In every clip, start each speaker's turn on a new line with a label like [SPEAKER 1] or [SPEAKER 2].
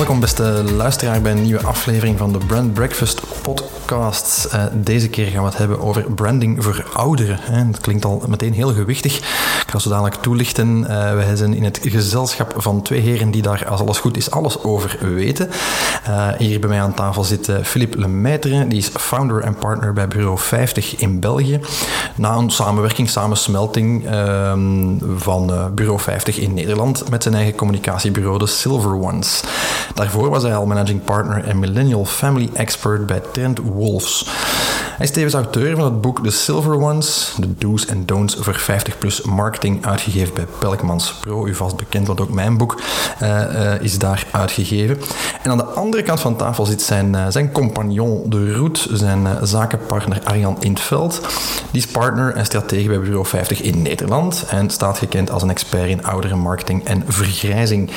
[SPEAKER 1] Welkom beste luisteraar bij een nieuwe aflevering van de Brand Breakfast podcast. Uh, deze keer gaan we het hebben over branding voor ouderen. Dat klinkt al meteen heel gewichtig. Ik ga zo dadelijk toelichten. Uh, wij zijn in het gezelschap van twee heren die daar, als alles goed is, alles over weten. Uh, hier bij mij aan tafel zit Philippe Lemaitre. Die is founder en partner bij Bureau 50 in België. Na een samenwerking, samensmelting ehm, van Bureau 50 in Nederland met zijn eigen communicatiebureau, de Silver Ones. Daarvoor was hij al managing partner en millennial family expert bij Trent Wolves. Hij is tevens auteur van het boek The Silver Ones, de do's en don'ts voor 50-plus marketing, uitgegeven bij Pelkmans Pro. U vast bekend, want ook mijn boek uh, uh, is daar uitgegeven. En aan de andere kant van tafel zit zijn, uh, zijn compagnon De Roet, zijn zakenpartner Arjan Intveld. Die is partner en stratege bij Bureau 50 in Nederland en staat gekend als een expert in ouderenmarketing en vergrijzing.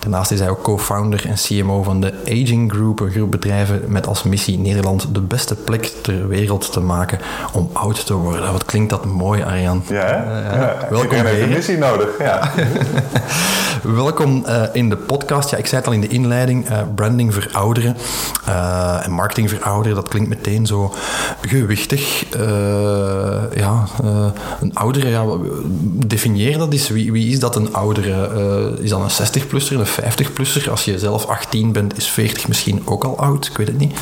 [SPEAKER 1] Daarnaast is hij ook co-founder en CMO van de Aging Group, een groep bedrijven met als missie Nederland de beste plek ter wereld te maken om oud te worden. Wat klinkt dat mooi, Arjan.
[SPEAKER 2] Ja, uh, ja. welkom heeft een missie nodig. Ja.
[SPEAKER 1] welkom uh, in de podcast. Ja, ik zei het al in de inleiding, uh, branding voor ouderen en marketing voor ouderen, dat klinkt meteen zo gewichtig. ja, een oudere, ja, definieer dat eens. Wie, wie is dat een oudere? is dat een 60-plusser, een 50-plusser? Als je zelf 18 bent, is 40 misschien ook al oud? Ik weet het niet.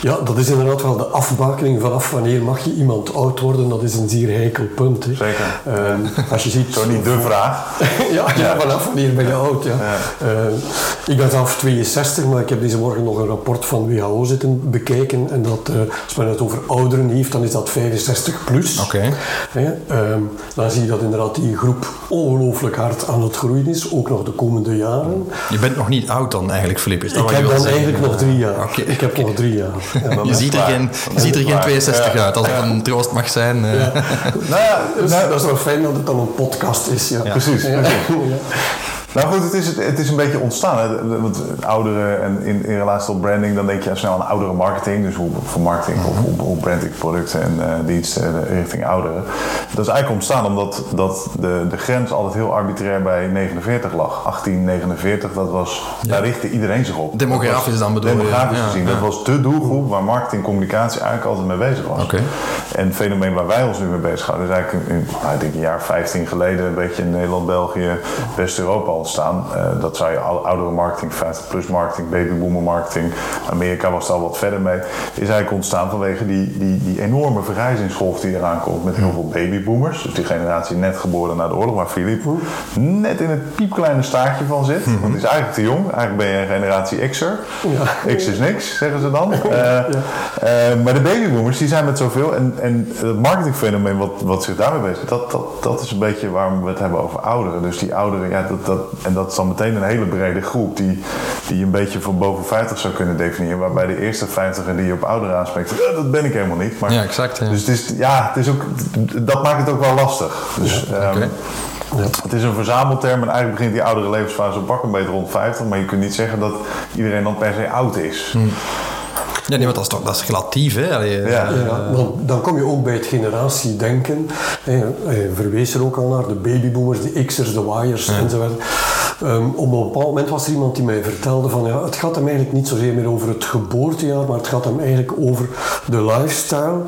[SPEAKER 3] Ja, dat is inderdaad wel de afbakening vanaf wanneer mag je iemand oud worden. Dat is een zeer heikel punt. Hè.
[SPEAKER 2] Zeker.
[SPEAKER 3] Uh, als je ziet...
[SPEAKER 2] Zo niet de vraag.
[SPEAKER 3] ja, ja, vanaf wanneer ben je oud. Ja. ja. Uh, ik ben zelf 62, maar ik heb deze morgen nog een rapport van WHO zitten bekijken. En dat, uh, als men het over ouderen heeft, dan is dat 65 plus.
[SPEAKER 1] Oké. Okay.
[SPEAKER 3] dan zie je dat inderdaad die groep ongelooflijk hard aan het groeien is, ook nog de komende jaren.
[SPEAKER 1] Je bent nog niet oud dan eigenlijk, Filip?
[SPEAKER 3] Ik heb dan eigenlijk nog drie jaar. Okay. Ik heb nog drie jaar.
[SPEAKER 1] Ja, je ziet er geen, je ziet er geen 62 uit, als het een troost mag zijn.
[SPEAKER 3] Ja. nou ja, dus, dat is wel fijn dat het dan een podcast is. Ja.
[SPEAKER 2] Precies. Nou goed, het is, het is een beetje ontstaan. Hè? Want ouderen en in, in relatie tot branding, dan denk je snel aan oudere marketing. Dus hoe, voor marketing of hoe, hoe brand ik producten en uh, diensten richting ouderen. Dat is eigenlijk ontstaan omdat dat de, de grens altijd heel arbitrair bij 49 lag. 1849, dat was, ja. daar richtte iedereen zich op.
[SPEAKER 1] Demografisch dan bedoel je?
[SPEAKER 2] Demografisch ja, gezien. Ja. Dat was de doelgroep waar marketing en communicatie eigenlijk altijd mee bezig was.
[SPEAKER 1] Okay.
[SPEAKER 2] En het fenomeen waar wij ons nu mee bezig houden, is eigenlijk in, nou, ik denk een jaar 15 geleden, een beetje in Nederland, België, West-Europa ontstaan. Uh, dat zou je oudere marketing, 50 plus marketing, babyboomer marketing. Amerika was daar wat verder mee. Is eigenlijk ontstaan vanwege die, die, die enorme vergrijzingsgolf die eraan komt met heel veel babyboomers. Dus die generatie net geboren na de oorlog, waar Filip net in het piepkleine staartje van zit. Want die is eigenlijk te jong. Eigenlijk ben je een generatie X'er. Ja. X is niks, zeggen ze dan. Uh, ja. uh, maar de babyboomers die zijn met zoveel. En, en het marketingfenomeen wat, wat zich daarmee bezig dat, dat, dat is een beetje waarom we het hebben over ouderen. Dus die ouderen, ja, dat, dat, en dat is dan meteen een hele brede groep die, die je een beetje van boven 50 zou kunnen definiëren. Waarbij de eerste 50 die je op ouderen aanspreekt, dat ben ik helemaal niet. Maar,
[SPEAKER 1] ja, exact. Ja.
[SPEAKER 2] Dus het is, ja, het is ook, dat maakt het ook wel lastig. Dus,
[SPEAKER 1] ja, okay. um,
[SPEAKER 2] ja. Het is een verzamelterm en eigenlijk begint die oudere levensfase op pak een beetje rond 50. Maar je kunt niet zeggen dat iedereen dan per se oud is.
[SPEAKER 1] Hmm. Ja, nee, want dat is, toch, dat is relatief. Hè? Allee,
[SPEAKER 3] ja. ja dan, dan kom je ook bij het generatiedenken. Je verwees er ook al naar de babyboomers, de X'ers, de Y'ers ja. enzovoort. Um, op een bepaald moment was er iemand die mij vertelde van ja, het gaat hem eigenlijk niet zozeer meer over het geboortejaar, maar het gaat hem eigenlijk over de lifestyle.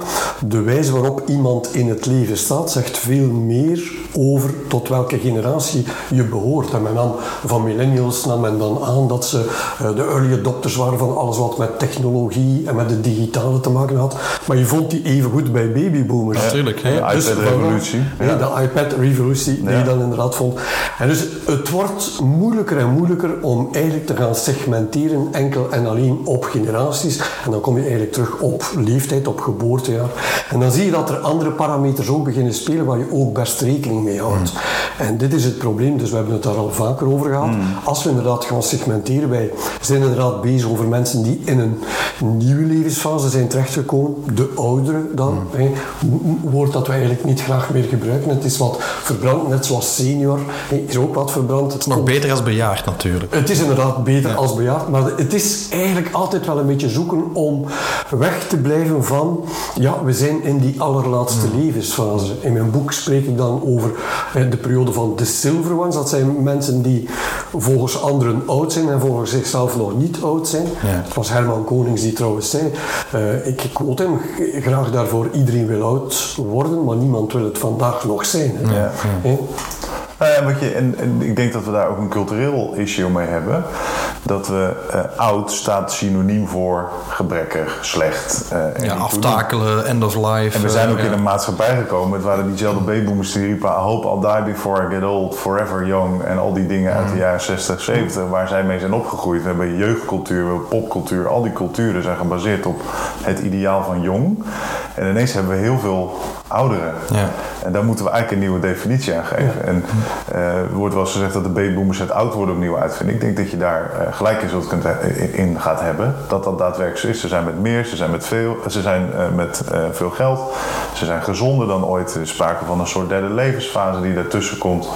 [SPEAKER 3] De wijze waarop iemand in het leven staat, zegt veel meer over tot welke generatie je behoort. En men nam van millennials nam men dan aan dat ze uh, de early adopters waren van alles wat met technologie en met het digitale te maken had. Maar je vond die even goed bij babyboomers.
[SPEAKER 1] Natuurlijk.
[SPEAKER 2] Ja, de dus iPad-revolutie.
[SPEAKER 3] Ja. De iPad-revolutie, die je dan inderdaad vond. En dus het wordt moeilijker en moeilijker om eigenlijk te gaan segmenteren enkel en alleen op generaties. En dan kom je eigenlijk terug op leeftijd, op geboortejaar. En dan zie je dat er andere parameters ook beginnen spelen waar je ook best rekening mee houdt. En dit is het probleem, dus we hebben het daar al vaker over gehad. Als we inderdaad gaan segmenteren, wij zijn inderdaad bezig over mensen die in een nieuwe levensfase zijn terechtgekomen, de ouderen dan. Een woord dat we eigenlijk niet graag meer gebruiken. Het is wat verbrand, net zoals senior hè, is ook wat verbrand. Het
[SPEAKER 1] beter als bejaard natuurlijk.
[SPEAKER 3] het is inderdaad beter als bejaard, maar het is eigenlijk altijd wel een beetje zoeken om weg te blijven van, ja, we zijn in die allerlaatste levensfase. In mijn boek spreek ik dan over de periode van de silver ones. Dat zijn mensen die volgens anderen oud zijn en volgens zichzelf nog niet oud zijn.
[SPEAKER 1] Ja.
[SPEAKER 3] Het was Herman Konings die trouwens zei, eh, ik quote hem graag daarvoor, iedereen wil oud worden, maar niemand wil het vandaag nog zijn. Hè.
[SPEAKER 2] Ja. Nou ja, wat je, en, en ik denk dat we daar ook een cultureel issue mee hebben. Dat we eh, oud staat synoniem voor gebrekkig, slecht. eh, en
[SPEAKER 1] Ja, aftakelen, end of life.
[SPEAKER 2] En we zijn
[SPEAKER 1] eh,
[SPEAKER 2] ook
[SPEAKER 1] ja.
[SPEAKER 2] in een maatschappij gekomen. Het waren diezelfde babyboomers die riepen... I hope I'll die before I get old, forever young. En al die dingen uit de jaren 60, 70... waar zij mee zijn opgegroeid. We hebben jeugdcultuur, we hebben popcultuur. Al die culturen zijn gebaseerd op het ideaal van jong. En ineens hebben we heel veel ouderen.
[SPEAKER 1] Ja.
[SPEAKER 2] En daar moeten we eigenlijk een nieuwe definitie aan geven. En eh, er wordt wel eens gezegd dat de babyboomers het oud worden opnieuw uitvinden. Ik denk dat je daar eh, gelijk in, zult kunt, in- gaat hebben. Dat dat daadwerkelijk zo is. Ze zijn met meer, ze zijn met veel, ze zijn eh, met eh, veel geld. Ze zijn gezonder dan ooit. Er is sprake van een soort derde levensfase die daartussen komt.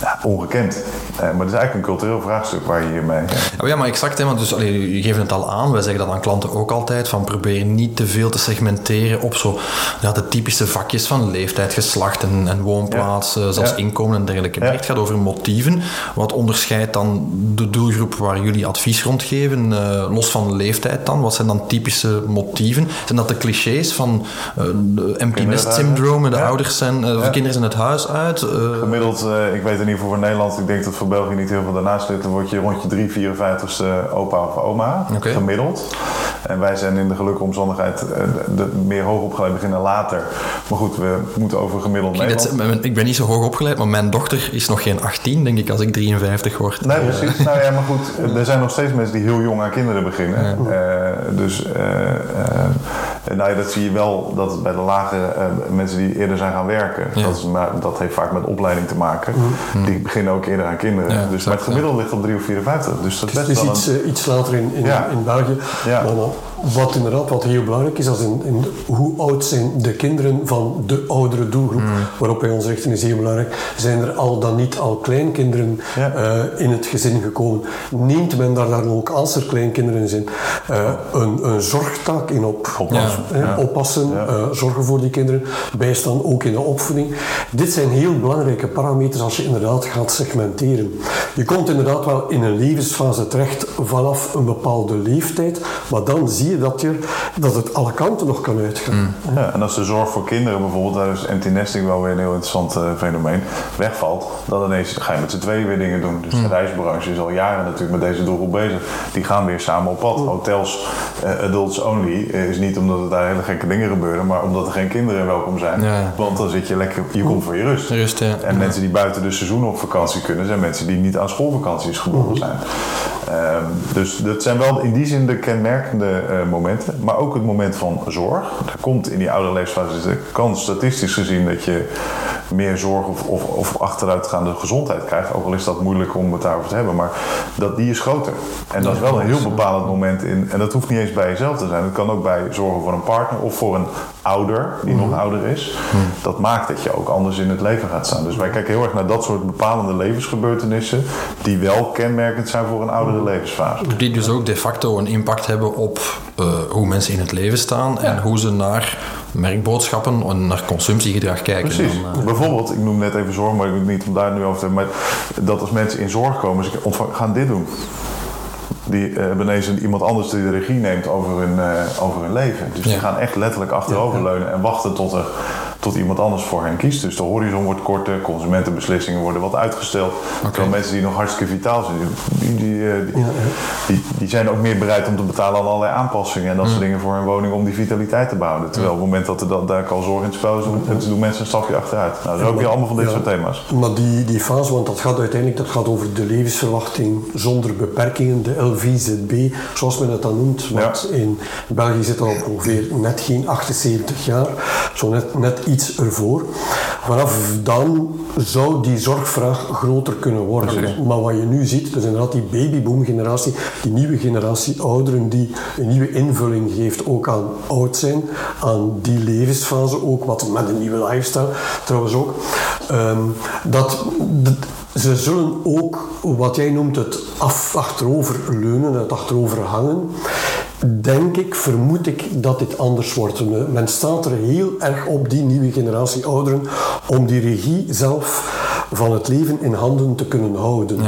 [SPEAKER 2] Ja, ongekend. Eh, maar het is eigenlijk een cultureel vraagstuk waar je hiermee...
[SPEAKER 1] Oh ja, maar exact. Hè, want dus, allee, je geeft het al aan. Wij zeggen dat aan klanten ook altijd. Van probeer niet te veel te segmenteren op zo, ja, de typische vakjes van leeftijd, geslacht en, en woonplaats, eh, zelfs
[SPEAKER 2] Ja.
[SPEAKER 1] inkomen en dergelijke.
[SPEAKER 2] Ja.
[SPEAKER 1] Het gaat over motieven. Wat onderscheidt dan de doelgroep waar jullie advies rond geven? eh, los van leeftijd dan? Wat zijn dan typische motieven? Zijn dat de clichés van eh, de empty nest syndroom? De ouders zijn, of de kinderen zijn het huis uit?
[SPEAKER 2] Gemiddeld, ik weet in ieder geval voor Nederland, ik denk dat voor België niet heel veel daarnaast ligt, dan word je rond je 3, 54ste opa of oma, gemiddeld. En wij zijn in de gelukkige omstandigheid de, de meer hoogopgeleid beginnen later. Maar goed, we moeten over gemiddeld
[SPEAKER 1] Kijk,
[SPEAKER 2] Nederland.
[SPEAKER 1] ik ben niet zo hoog opgeleid, maar mijn dochter is nog geen 18, denk ik, als ik 53 word.
[SPEAKER 2] Nee, precies. Nou ja, maar goed, er zijn nog steeds mensen die heel jong aan kinderen beginnen. Eh, dus eh, eh, nou ja, dat zie je wel dat bij de lagere eh, mensen die eerder zijn gaan werken,
[SPEAKER 1] Ja.
[SPEAKER 2] dat, is, maar dat heeft vaak met opleiding te maken. Die beginnen ook eerder aan kinderen.
[SPEAKER 1] Ja,
[SPEAKER 2] dus
[SPEAKER 1] exact,
[SPEAKER 2] maar het gemiddelde ligt op 3 of 54. Dus dat is
[SPEAKER 3] Het
[SPEAKER 2] best
[SPEAKER 3] is
[SPEAKER 2] wel
[SPEAKER 3] iets,
[SPEAKER 2] een...
[SPEAKER 3] iets later in, in,
[SPEAKER 2] Ja.
[SPEAKER 3] in België.
[SPEAKER 2] Ja.
[SPEAKER 3] Maar wat inderdaad wat heel belangrijk is, als in, in hoe oud zijn de kinderen van de oudere doelgroep
[SPEAKER 2] Mm.
[SPEAKER 3] waarop wij ons richten, is heel belangrijk. Zijn er al dan niet al kleinkinderen
[SPEAKER 2] Ja.
[SPEAKER 3] eh, in het gezin gekomen? Neemt men daar dan ook, als er kleinkinderen zijn, eh, een, een zorgtaak in op?
[SPEAKER 2] Oppassen.
[SPEAKER 3] Eh,
[SPEAKER 2] Ja.
[SPEAKER 3] Oppassen,
[SPEAKER 2] Ja.
[SPEAKER 3] zorgen voor die kinderen, bijstaan ook in de opvoeding. Dit zijn heel belangrijke parameters als je inderdaad gaat segmenteren. Je komt inderdaad wel in een levensfase terecht vanaf een bepaalde leeftijd, maar dan zie je dat, je, dat het alle kanten nog kan uitgaan.
[SPEAKER 2] Ja, en als de zorg voor kinderen bijvoorbeeld, daar is empty nesting wel weer een heel interessant eh, fenomeen, wegvalt, dan ineens ga je met z'n tweeën weer dingen doen. Dus de reisbranche is al jaren natuurlijk met deze doelgroep bezig. Die gaan weer samen op pad. Hotels, eh, adults only, eh, is niet omdat er daar hele gekke dingen gebeuren, maar omdat er geen kinderen welkom zijn.
[SPEAKER 1] Ja.
[SPEAKER 2] Want dan zit je lekker, je komt voor je rust.
[SPEAKER 1] Rust, ja.
[SPEAKER 2] En mensen die buiten de seizoen op vakantie kunnen, zijn mensen die niet aan schoolvakanties gebonden zijn. Ehm, dus dat zijn wel in die zin de kenmerkende eh, momenten. Maar ook het moment van zorg. Er komt in die oude levensfase de kans statistisch gezien dat je meer zorg of, of, of achteruitgaande gezondheid krijgt. Ook al is dat moeilijk om het daarover te hebben. Maar dat, die is groter. En dat is wel een heel bepalend moment in. En dat hoeft niet eens bij jezelf te zijn. Het kan ook bij zorgen voor een partner of voor een ouder die nog ouder is. Dat maakt dat je ook anders in het leven gaat staan. Dus wij kijken heel erg naar dat soort bepalende levensgebeurtenissen. Die wel kenmerkend zijn voor een oudere levensfase.
[SPEAKER 1] Die dus ook de facto een impact hebben op eh, hoe mensen in het leven staan en hoe ze naar merkboodschappen en naar consumptiegedrag kijken.
[SPEAKER 2] Precies.
[SPEAKER 1] Dan, eh,
[SPEAKER 2] Bijvoorbeeld, ik noem net even zorg, maar ik weet niet om daar nu over te hebben. Maar dat als mensen in zorg komen, ze gaan dit doen. Die eh, hebben ineens een- iemand anders die de regie neemt over hun, eh, over hun leven. Dus die gaan echt letterlijk achteroverleunen en wachten tot er, tot iemand anders voor hen kiest. Dus de horizon wordt korter, consumentenbeslissingen worden wat uitgesteld. Terwijl mensen die nog hartstikke vitaal zijn, die, die, eh, die, die, die zijn ook meer bereid om te betalen aan allerlei aanpassingen en dat soort dingen voor hun woning om die vitaliteit te behouden. Terwijl op het moment dat er dan, daar al zorg in het spel is, doen, doen mensen een stapje achteruit. Nou, dat is ook weer allemaal van dit
[SPEAKER 3] Ja.
[SPEAKER 2] soort thema's.
[SPEAKER 3] Maar die, die fase, want dat gaat uiteindelijk dat gaat over de levensverwachting zonder beperkingen, de LVZB, zoals men het dan noemt. Want in België zit al ongeveer net geen 78 jaar, zo net, net iets ervoor. Vanaf dan zou die zorgvraag groter kunnen worden. Maar wat je nu ziet, dus inderdaad die babyboom-generatie, die nieuwe generatie ouderen die een nieuwe invulling geeft ook aan oud zijn, aan die levensfase ook, wat met een nieuwe lifestyle trouwens ook. Ehm, dat, d- ze zullen ook wat jij noemt het af, achterover leunen, het achterover hangen. Denk ik, vermoed ik dat dit anders wordt. Men- Men staat er heel erg op, die nieuwe generatie ouderen, om die regie zelf van het leven in handen te kunnen houden.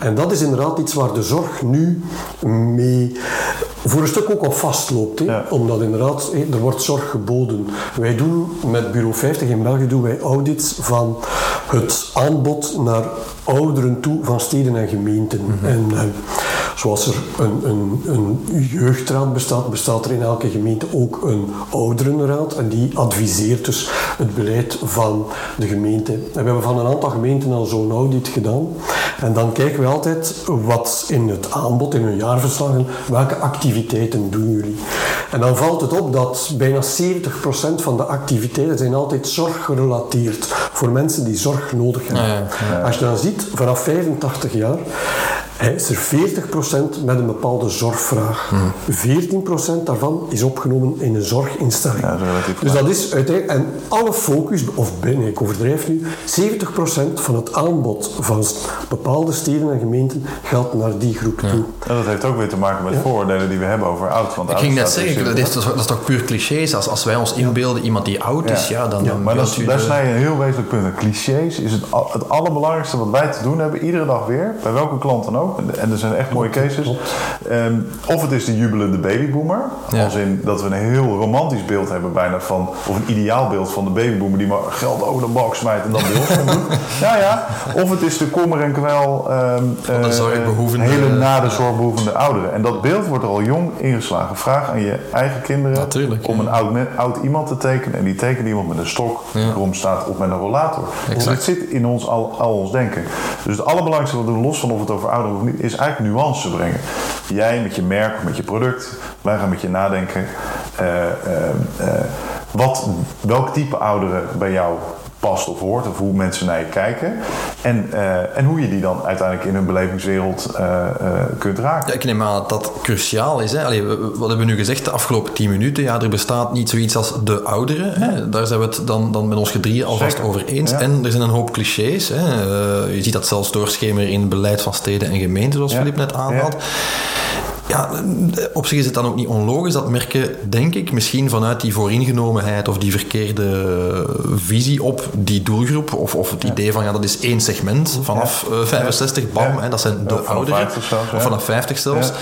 [SPEAKER 3] En dat is inderdaad iets waar de zorg nu mee voor een stuk ook op vastloopt.
[SPEAKER 2] Ja.
[SPEAKER 3] Omdat inderdaad, er wordt zorg geboden. Wij doen met Bureau 50 in België doen wij audits van het aanbod naar ouderen toe van steden en gemeenten. En eh, zoals er een, een, een jeugdraad bestaat, bestaat er in elke gemeente ook een ouderenraad. En die adviseert dus het beleid van de gemeente. En we hebben van een aantal gemeenten al zo'n audit gedaan. En dan kijken we altijd wat in het aanbod, in hun jaarverslagen, welke activiteiten doen jullie. En dan valt het op dat bijna 70% van de activiteiten zijn altijd zorggerelateerd voor mensen die zorg nodig hebben.
[SPEAKER 1] Ja, ja,
[SPEAKER 3] Als je dan ziet, vanaf 85 jaar hè, is er 40% met een bepaalde zorgvraag. 14% daarvan is opgenomen in een zorginstelling.
[SPEAKER 2] Ja, dat
[SPEAKER 3] dus dat is uiteindelijk, en alle focus, of binnen, ik overdrijf nu, 70% van het aanbod van bepaalde steden en gemeenten gaat naar die groep toe.
[SPEAKER 2] En dat heeft ook weer te maken met vooroordelen die we hebben over oud. Want
[SPEAKER 1] Ik ging net zeggen,
[SPEAKER 2] er
[SPEAKER 1] dat is, toch- dat is toch puur clichés? Als, als wij ons inbeelden, iemand die oud is, ja, dan, dan
[SPEAKER 2] maar dat, daar
[SPEAKER 1] de-
[SPEAKER 2] snij je een heel wezenlijk punt. Clichés is het, het allerbelangrijkste wat wij te doen hebben, iedere dag weer, bij welke klant dan ook. En, en er zijn echt mooie cases. Ehm, of het is de jubelende babyboomer,
[SPEAKER 1] Ja.
[SPEAKER 2] als in dat we een heel romantisch beeld hebben bijna van, of een ideaal beeld van de babyboomer die maar geld over de balk smijt en dan bij ons komt doen. Ja, ja. Of het is de kommer en kwel, eh,
[SPEAKER 1] zorgbehoevende-
[SPEAKER 2] hele na de zorgbehoevende ouderen. En dat beeld wordt er al jong ingeslagen. Vraag aan je eigen kinderen
[SPEAKER 1] Natuurlijk,
[SPEAKER 2] om
[SPEAKER 1] ja.
[SPEAKER 2] een oud, oud iemand te tekenen. En die tekenen iemand met een stok,
[SPEAKER 1] Ja.
[SPEAKER 2] krom staat of met een rollator. Dus
[SPEAKER 1] Exact.
[SPEAKER 2] het zit in ons al, al ons denken. Dus het allerbelangrijkste wat we doen, los van of het over ouderen is eigenlijk nuance brengen. Jij met je merk met je product, wij gaan met je nadenken. eh, eh, eh, wat, welk type ouderen bij jou past of hoort, of hoe mensen naar je kijken. En, eh, en hoe je die dan uiteindelijk in hun belevingswereld eh, eh, kunt raken.
[SPEAKER 1] Ja, ik neem aan dat dat cruciaal is. Hè. Allee, wat hebben we nu gezegd de afgelopen tien minuten? Ja, er bestaat niet zoiets als de ouderen. Hè. Daar zijn we het dan, dan met ons gedrieën alvast over eens.
[SPEAKER 2] Ja.
[SPEAKER 1] En er zijn een hoop clichés. Hè. Je ziet dat zelfs doorschemeren in het beleid van steden en gemeenten, zoals. Filip net aanhaalt. Ja, op zich is het dan ook niet onlogisch dat merken, denk ik, misschien vanuit die vooringenomenheid of die verkeerde visie op die doelgroep, of, of het idee van ja, dat is één segment vanaf eh, 65, bam,
[SPEAKER 2] Ja.
[SPEAKER 1] hè, dat zijn de
[SPEAKER 2] vanaf
[SPEAKER 1] ouderen.
[SPEAKER 2] 50 zelfs.
[SPEAKER 1] Of vanaf 50 zelfs.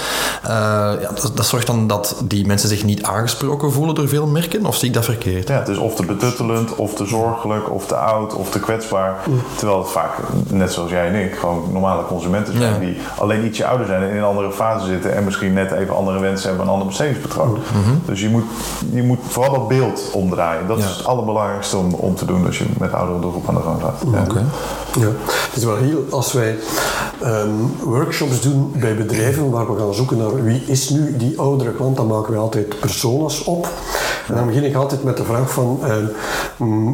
[SPEAKER 1] Eh, ja, dat, dat zorgt dan dat die mensen zich niet aangesproken voelen door veel merken, of zie ik dat verkeerd?
[SPEAKER 2] Ja, het is of te betuttelend, of te zorgelijk, of te oud, of te kwetsbaar. Terwijl het vaak, net zoals jij en ik, gewoon normale consumenten zijn die alleen ietsje ouder zijn en in een andere fase zitten en misschien net even andere wensen hebben, een ander bestedingspatroon. Dus je moet, je moet vooral dat beeld omdraaien. Dat
[SPEAKER 1] Ja.
[SPEAKER 2] is het allerbelangrijkste om, om te doen als je met oudere doelgroep aan de gang gaat. Ja.
[SPEAKER 1] Oké.
[SPEAKER 3] Ja, het is wel heel, als wij ehm, workshops doen bij bedrijven waar we gaan zoeken naar wie is nu die oudere klant, dan maken we altijd personas op. En dan begin ik altijd met de vraag van, ehm,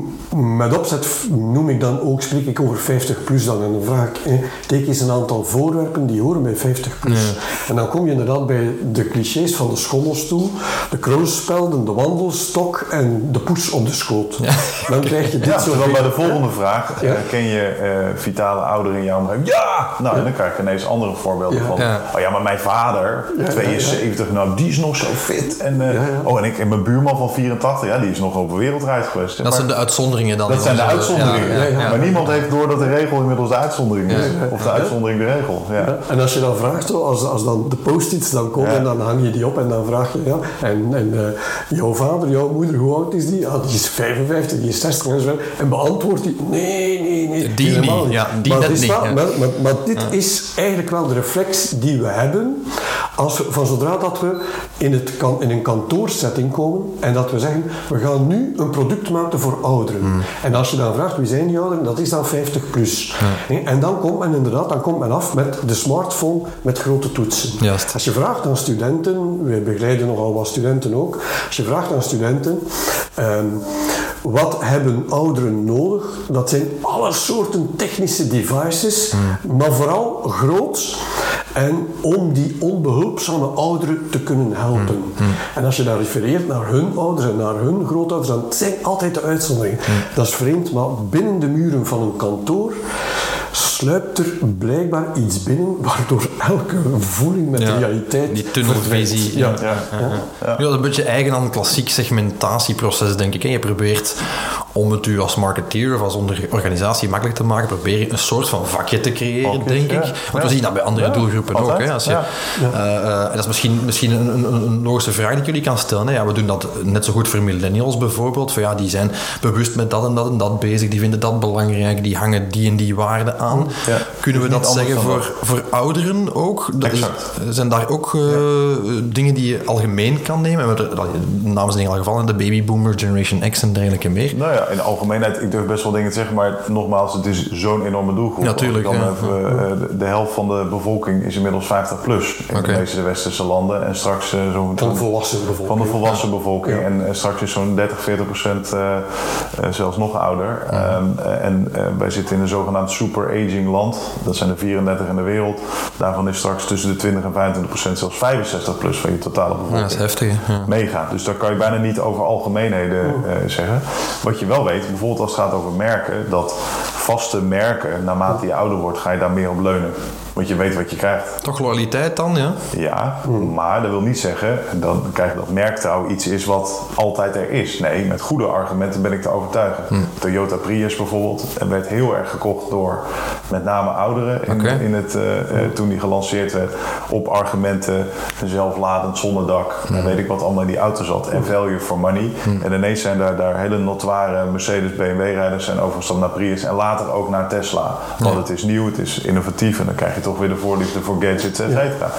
[SPEAKER 3] met opzet noem ik dan ook, spreek ik over 50 plus dan. En dan vraag ik, eh, teken eens een aantal voorwerpen die horen bij 50 plus. En dan kom je inderdaad bij de clichés van de schommelstoel, de krulspelden, de wandelstok en de poes op de schoot. Dan krijg je dit
[SPEAKER 2] Ja,
[SPEAKER 3] soort
[SPEAKER 2] bij de volgende vraag,
[SPEAKER 3] Ja.
[SPEAKER 2] eh, ken je eh, vitale ouderen in jouw omgeving? Ja! Nou, en dan krijg je ineens andere voorbeelden
[SPEAKER 3] Ja.
[SPEAKER 2] van,
[SPEAKER 1] Ja.
[SPEAKER 2] oh ja, maar mijn vader,
[SPEAKER 3] ja,
[SPEAKER 2] 72, nou die is nog zo fit. En, eh,
[SPEAKER 3] Ja, ja.
[SPEAKER 2] Oh, en, ik, en mijn buurman van van 84, ja, die is nog over wereldreis geweest.
[SPEAKER 1] Dat
[SPEAKER 2] Maar
[SPEAKER 1] zijn de uitzonderingen dan.
[SPEAKER 2] dat zijn de uitzonderingen.
[SPEAKER 1] ja, ja, ja.
[SPEAKER 2] Maar niemand heeft door dat de regel inmiddels de uitzondering is. Of de uitzondering de regel. Ja.
[SPEAKER 3] En als je dan vraagt, als, als dan de dan komen,
[SPEAKER 2] Ja.
[SPEAKER 3] dan hang je die op en dan vraag je, ja, en, en eh, jouw vader, jouw moeder, hoe oud is die? Ah, die is 55, die is 60 en zo. En beantwoordt die, nee, nee, nee.
[SPEAKER 1] Die
[SPEAKER 3] helemaal
[SPEAKER 1] niet, ja, die
[SPEAKER 3] maar is
[SPEAKER 1] niet, ja.
[SPEAKER 3] Maar, maar, maar dit is eigenlijk wel de reflex die we hebben als we, van zodra dat we in, het kan, in een kantoorsetting komen en dat we zeggen, we gaan nu een product maken voor ouderen.
[SPEAKER 1] Hmm.
[SPEAKER 3] En als je dan vraagt, wie zijn die ouderen? Dat is dan 50 plus. En dan komt men inderdaad, dan komt men af met de smartphone met grote toetsen.
[SPEAKER 1] Juist.
[SPEAKER 3] Als je vraagt aan studenten, wij begeleiden nogal wat studenten ook, als je vraagt aan studenten, ehm, wat hebben ouderen nodig? Dat zijn alle soorten technische devices, maar vooral groot. En om die onbehulpzame ouderen te kunnen helpen. En als je dan refereert naar hun ouders en naar hun grootouders, dan zijn altijd de uitzonderingen. Dat is vreemd, maar binnen de muren van een kantoor sluipt er blijkbaar iets binnen waardoor elke voeling met
[SPEAKER 1] Ja,
[SPEAKER 3] de realiteit
[SPEAKER 1] die tunnelvisie, ja.
[SPEAKER 2] Ja.
[SPEAKER 1] Ja, dat is een beetje eigen aan een klassiek segmentatieproces, denk ik. hè. Je probeert om het u als marketeer of als onder- organisatie makkelijk te maken, probeer je een soort van vakje te creëren, denk
[SPEAKER 2] ja.
[SPEAKER 1] ik. Want
[SPEAKER 2] Ja.
[SPEAKER 1] we zien dat bij andere
[SPEAKER 2] Ja,
[SPEAKER 1] doelgroepen ook. Hè. Als je,
[SPEAKER 2] ja.
[SPEAKER 1] eh, eh, en dat is misschien, misschien een, een, een logische vraag die ik jullie kan stellen. Hè. Ja, we doen dat net zo goed voor millennials bijvoorbeeld. Van, ja, die zijn bewust met dat en dat en dat bezig, die vinden dat belangrijk, die hangen die en die waarden aan.
[SPEAKER 2] Ja.
[SPEAKER 1] Kunnen we dat zeggen voor, voor ouderen ook? Dat is-
[SPEAKER 2] Exact.
[SPEAKER 1] zijn daar ook eh, dingen die je algemeen kan nemen? En we hebben er- Namens in ieder geval de babyboomer, Generation X en dergelijke meer.
[SPEAKER 2] Nou ja, in de algemeenheid, ik durf best wel dingen te zeggen, maar nogmaals, het is zo'n enorme doelgroep.
[SPEAKER 1] Ja, tuurlijk,
[SPEAKER 2] Dan
[SPEAKER 1] ja.
[SPEAKER 2] hebben we, eh, de, de helft van de bevolking is inmiddels 50 plus in de meeste westerse landen. En straks eh, zo'n
[SPEAKER 3] Van de volwassen bevolking.
[SPEAKER 2] van de volwassen bevolking.
[SPEAKER 3] Ja.
[SPEAKER 2] En, straks is zo'n 30, 40 procent zelfs nog ouder. Ehm, eh, en eh, wij zitten in een zogenaamd super aging land. Dat zijn er 34 in de wereld. Daarvan is straks tussen de 20 en 25 procent zelfs 65 plus van je totale bevolking.
[SPEAKER 1] Ja, dat is heftig. Ja.
[SPEAKER 2] Mega. Dus daar kan je bijna niet over algemeenheden eh, zeggen. Wat je wel weet, bijvoorbeeld als het gaat over merken, dat vaste merken, naarmate je ouder wordt, ga je daar meer op leunen. Want je weet wat je krijgt.
[SPEAKER 1] Toch loyaliteit dan, ja?
[SPEAKER 2] Ja, maar dat wil niet zeggen, en dan krijg je dat merktrouw iets is wat altijd er is. Nee, met goede argumenten ben ik te overtuigen. Toyota Prius bijvoorbeeld eh, werd heel erg gekocht door met name ouderen in, in het, eh, eh, toen die gelanceerd werd. Op argumenten, een zelfladend zonnedak, en weet ik wat allemaal in die auto zat. En value for money. En ineens zijn daar, daar hele notoire Mercedes, BMW-rijders zijn overgestapt naar Prius en later ook naar Tesla. Want het is nieuw, het is innovatief en dan krijg je toch weer de voorliefde voor gadgets, et cetera.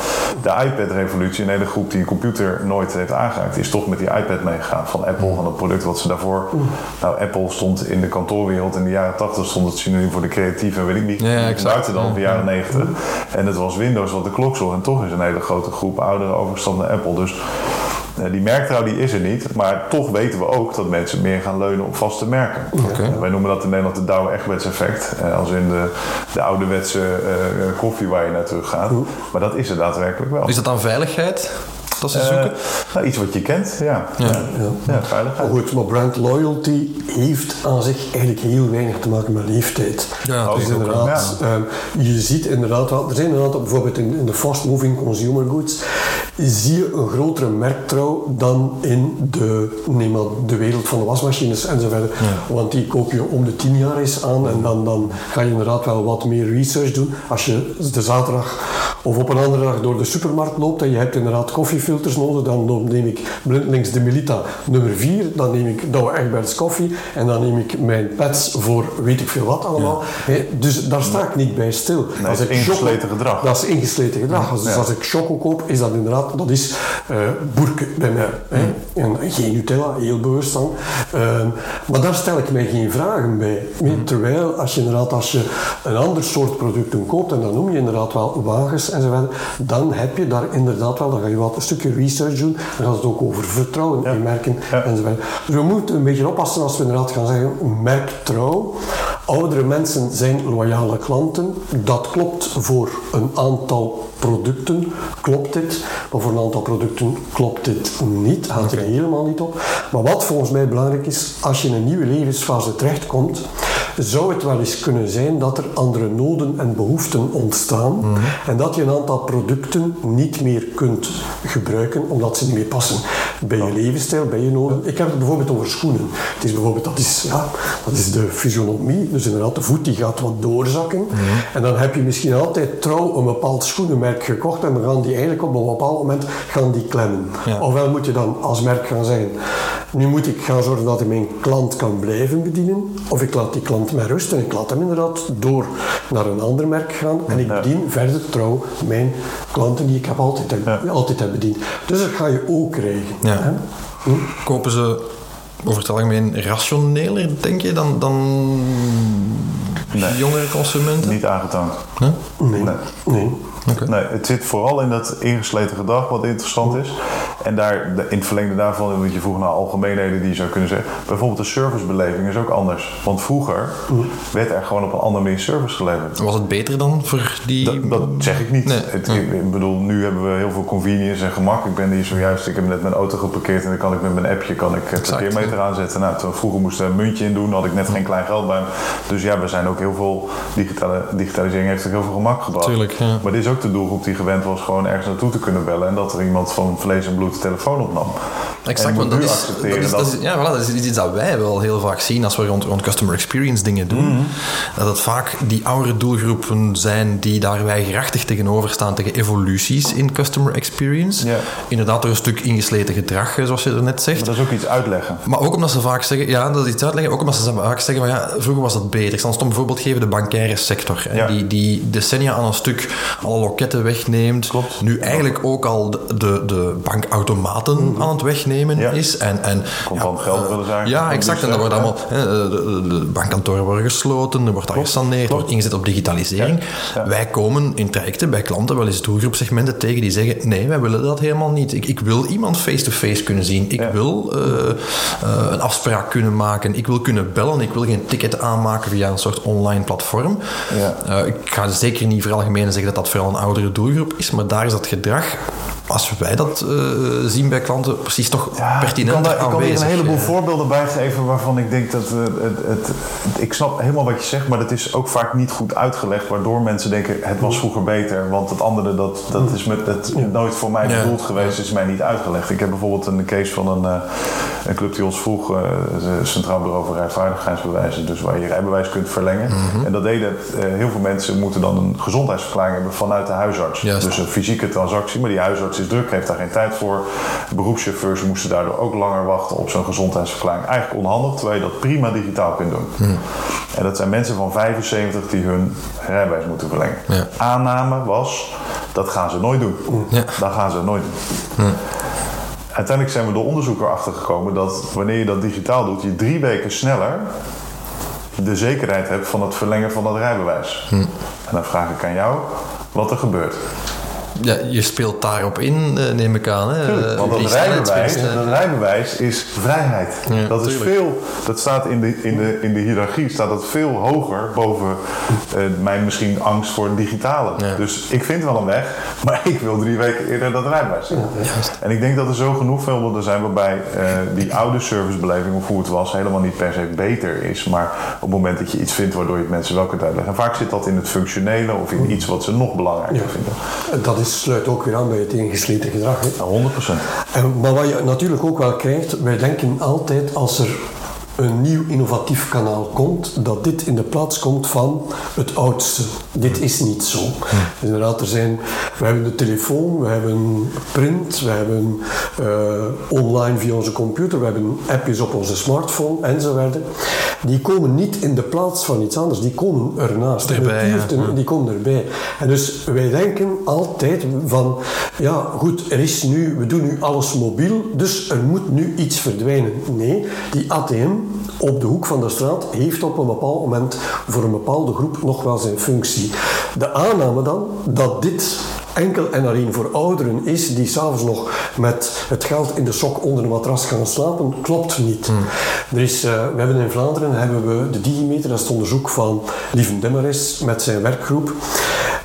[SPEAKER 2] De iPad-revolutie, een hele groep die een computer nooit heeft aangeraakt, is toch met die iPad meegegaan van Apple, van het product wat ze daarvoor... Nou, Apple stond in de kantoorwereld in de jaren 80 stond het synoniem voor de creatieve en weet ik niet.
[SPEAKER 1] Ja, exact.
[SPEAKER 2] Buiten dan, in de jaren 90. En het was Windows wat de klok sloeg. En toch is een hele grote groep ouderen overgestapt naar Apple. Dus die merktrouw die is er niet. Maar toch weten we ook dat mensen meer gaan leunen op vaste merken. Wij noemen dat in Nederland de Douwe Egberts effect. Eh, als in de, de ouderwetse eh, koffie waar je naar terug gaat. Maar dat is er daadwerkelijk wel.
[SPEAKER 1] Is dat dan veiligheid? Dat ze
[SPEAKER 2] Eh,
[SPEAKER 1] zoeken?
[SPEAKER 2] nou, iets wat je kent, ja.
[SPEAKER 1] Ja.
[SPEAKER 2] Ja, ja veiligheid.
[SPEAKER 3] Maar goed, maar brand loyalty heeft aan zich eigenlijk heel weinig te maken met leeftijd.
[SPEAKER 1] Ja,
[SPEAKER 3] dus
[SPEAKER 1] dat is ook wel.
[SPEAKER 3] inderdaad, ehm, je ziet inderdaad wel, er zijn inderdaad bijvoorbeeld in, in de fast-moving consumer goods, zie je een grotere merktrouw dan in de, neem maar, de wereld van de wasmachines enzovoort. Want die koop je om de tien jaar eens aan en dan, dan ga je inderdaad wel wat meer research doen. Als je de zaterdag of op een andere dag door de supermarkt loopt en je hebt inderdaad koffiefilters nodig, dan neem ik blindelings de Melita nummer 4, dan neem ik Douwe Egberts koffie en dan neem ik mijn pads voor weet ik veel wat allemaal. Dus daar sta ik niet bij stil.
[SPEAKER 2] het is ingesleten gedrag.
[SPEAKER 3] Dat is ingesleten gedrag. Dus als ik choco koop, is dat inderdaad, dat is eh boerke bij mij. Hè. En geen Nutella, heel bewust dan. Ehm, maar daar stel ik mij geen vragen bij. Nee, Terwijl als je inderdaad als je een ander soort producten koopt, en dan noem je inderdaad wel wagens enzovoort, dan heb je daar inderdaad wel, dan ga je wat een stukje research doen, dan gaat het ook over vertrouwen in merken enzovoort. Dus we moeten een beetje oppassen als we inderdaad gaan zeggen merktrouw. Oudere mensen zijn loyale klanten. Dat klopt voor een aantal producten, klopt dit. Maar voor een aantal producten klopt dit niet. Haalt er helemaal niet op. Maar wat volgens mij belangrijk is, als je in een nieuwe levensfase terechtkomt, zou het wel eens kunnen zijn dat er andere noden en behoeften ontstaan en dat je een aantal producten niet meer kunt gebruiken omdat ze niet meer passen. Bij je levensstijl, bij je noden. Ik heb het bijvoorbeeld over schoenen. Het is bijvoorbeeld, dat is, ja, dat is de fysionomie, dus inderdaad de voet die gaat wat doorzakken. En dan heb je misschien altijd trouw een bepaald schoenenmerk gekocht en dan gaan die eigenlijk op een bepaald moment gaan die klemmen.
[SPEAKER 1] Ja.
[SPEAKER 3] Ofwel moet je dan als merk gaan zeggen, nu moet ik gaan zorgen dat ik mijn klant kan blijven bedienen, of ik laat die klant met rust en ik laat hem inderdaad door naar een ander merk gaan en ik bedien verder trouw mijn klanten die ik heb altijd, heb, altijd heb bediend. Dus dat ga je ook krijgen.
[SPEAKER 1] Ja.
[SPEAKER 3] hè.
[SPEAKER 1] Kopen ze over het algemeen rationeler, denk je, dan, dan
[SPEAKER 2] Nee.
[SPEAKER 1] jongere consumenten?
[SPEAKER 2] Niet aangetoond.
[SPEAKER 1] Huh?
[SPEAKER 3] Nee.
[SPEAKER 2] Nee.
[SPEAKER 3] nee.
[SPEAKER 1] Oké.
[SPEAKER 2] Nee, het zit vooral in dat ingesleten gedrag wat interessant is. En daar, de- in het verlengde daarvan, want je vroeg naar algemeenheden die je zou kunnen zeggen. Bijvoorbeeld de servicebeleving is ook anders. Want vroeger werd er gewoon op een andere manier service geleverd.
[SPEAKER 1] Was het beter dan voor die...
[SPEAKER 2] Dat, dat zeg ik niet.
[SPEAKER 1] Nee.
[SPEAKER 2] Het, ik, bedoel, nu hebben we heel veel convenience en gemak. Ik ben hier zojuist, ik heb net mijn auto geparkeerd en dan kan ik met mijn appje kan ik het
[SPEAKER 1] Exact,
[SPEAKER 2] parkeermeter aanzetten. Nou, toen vroeger moest er een muntje in doen, had ik net geen klein geld bij me. Dus ja, we zijn ook heel veel, digitale, digitalisering heeft ook heel veel gemak gebracht.
[SPEAKER 1] Tuurlijk, ja.
[SPEAKER 2] Maar dit is ook de doelgroep die gewend was gewoon ergens naartoe te kunnen bellen en dat er iemand van vlees en bloed de telefoon opnam.
[SPEAKER 1] Exact, want dat is, dat,
[SPEAKER 2] accepteren
[SPEAKER 1] is,
[SPEAKER 2] dat,
[SPEAKER 1] dat is- ja, voilà, dat is iets dat wij wel heel vaak zien als we rond, rond customer experience dingen doen.
[SPEAKER 2] Mhm.
[SPEAKER 1] Dat het vaak die oudere doelgroepen zijn die daar weigerachtig tegenover staan tegen evoluties in customer experience. Inderdaad, door een stuk ingesleten gedrag, eh, zoals je er net zegt.
[SPEAKER 2] maar dat is ook iets uitleggen.
[SPEAKER 1] Maar ook omdat ze vaak zeggen, ja, dat is iets uitleggen, ook omdat ze vaak zeggen van ja, vroeger was dat beter. Ik zal een voorbeeld geven, de bankaire sector.
[SPEAKER 2] Ja.
[SPEAKER 1] Die, die decennia aan een stuk alle loketten wegneemt.
[SPEAKER 2] Klopt.
[SPEAKER 1] Nu eigenlijk ook al de, de, de bankautomaten aan het wegnemen
[SPEAKER 2] Ja.
[SPEAKER 1] is. En, en,
[SPEAKER 2] Contant geld willen ze eigenlijk
[SPEAKER 1] Ja, exact. En
[SPEAKER 2] dus
[SPEAKER 1] dat wordt
[SPEAKER 2] zeggen,
[SPEAKER 1] allemaal, hè, de, bankkantoren worden gesloten, er wordt daar gesaneerd, er wordt ingezet op digitalisering.
[SPEAKER 2] Ja. Ja.
[SPEAKER 1] Wij komen in trajecten bij klanten wel eens doelgroepsegmenten tegen die zeggen, nee, wij willen dat helemaal niet. Ik, ik wil iemand face-to-face kunnen zien. Ik
[SPEAKER 2] Ja.
[SPEAKER 1] wil eh, eh, een afspraak kunnen maken. Ik wil kunnen bellen. Ik wil geen ticket aanmaken via een soort online platform.
[SPEAKER 2] Ja.
[SPEAKER 1] Eh, ik ga zeker niet veralgemenen zeggen dat dat vooral een oudere doelgroep is, maar daar is dat gedrag, als wij dat eh, zien bij klanten, precies toch
[SPEAKER 2] Ja, ik
[SPEAKER 1] pertinent
[SPEAKER 2] kan, daar, ik kan hier een heleboel
[SPEAKER 1] Eh,
[SPEAKER 2] voorbeelden bij geven waarvan ik denk dat eh, het, het, het- Ik snap helemaal wat je zegt, maar dat is ook vaak niet goed uitgelegd. Waardoor mensen denken: het was vroeger beter, want het andere dat, dat is met, het, nooit voor mij
[SPEAKER 1] Ja.
[SPEAKER 2] bedoeld geweest, is mij niet uitgelegd. Ik heb bijvoorbeeld een case van een, eh, een club die ons vroeg: eh, het Centraal Bureau voor Rijvaardigheidsbewijzen, dus waar je rijbewijs kunt verlengen.
[SPEAKER 1] Mhm.
[SPEAKER 2] En dat deden eh, heel veel mensen moeten dan een gezondheidsverklaring hebben vanuit de huisarts.
[SPEAKER 1] Juist.
[SPEAKER 2] Dus een fysieke transactie, maar die huisarts is druk, heeft daar geen tijd voor. Beroepschauffeurs moesten daardoor ook langer wachten op zo'n gezondheidsverklaring. Eigenlijk onhandig, terwijl je dat prima digitaal kunt doen.
[SPEAKER 1] Hmm.
[SPEAKER 2] En dat zijn mensen van 75 die hun rijbewijs moeten verlengen.
[SPEAKER 1] Ja.
[SPEAKER 2] Aanname was, dat gaan ze nooit doen.
[SPEAKER 1] Ja.
[SPEAKER 2] Dat gaan ze nooit doen. Uiteindelijk zijn we door onderzoek erachter gekomen dat wanneer je dat digitaal doet, je drie weken sneller de zekerheid hebt van het verlengen van dat rijbewijs. En dan vraag ik aan jou wat er gebeurt.
[SPEAKER 1] Ja, je speelt daarop in, eh, neem ik aan. Hè?
[SPEAKER 2] Tuurlijk,
[SPEAKER 1] Eh,
[SPEAKER 2] want dat rijbewijs, rijbewijs is vrijheid.
[SPEAKER 1] Ja,
[SPEAKER 2] dat is
[SPEAKER 1] tuurlijk.
[SPEAKER 2] veel, dat staat in de, in de, in de hiërarchie staat dat veel hoger boven eh, mijn misschien angst voor het digitale.
[SPEAKER 1] Ja.
[SPEAKER 2] Dus ik vind wel een weg, maar ik wil drie weken eerder dat rijbewijs zien. En ik denk dat er zo genoeg voorbeelden zijn waarbij eh, die oude servicebeleving of hoe het was helemaal niet per se beter is. Maar op het moment dat je iets vindt waardoor je het mensen wel kunt uitleggen. En vaak zit dat in het functionele of in iets wat ze nog belangrijker
[SPEAKER 3] Ja.
[SPEAKER 2] vinden.
[SPEAKER 3] Dat is, sluit ook weer aan bij het ingesleten gedrag. Hè.
[SPEAKER 2] Ja, 100%.
[SPEAKER 3] En, maar wat je natuurlijk ook wel krijgt, wij denken altijd als er een nieuw innovatief kanaal komt, dat dit in de plaats komt van het oudste. Dit is niet zo. Dus inderdaad, er zijn, we hebben de telefoon, we hebben print, we hebben eh, online via onze computer, we hebben appjes op onze smartphone enzovoort. Die komen niet in de plaats van iets anders, die komen ernaast.
[SPEAKER 1] Erbij, ja.
[SPEAKER 3] die komen erbij. En dus wij denken altijd van, ja goed, er is nu, we doen nu alles mobiel, dus er moet nu iets verdwijnen. Nee, die ATM op de hoek van de straat heeft op een bepaald moment voor een bepaalde groep nog wel zijn functie. De aanname dan dat dit enkel en alleen voor ouderen is die s'avonds nog met het geld in de sok onder de matras gaan slapen, klopt niet. Er is, eh, we hebben in Vlaanderen hebben we de Digimeter, dat is het onderzoek van Lieven Demmeres met zijn werkgroep.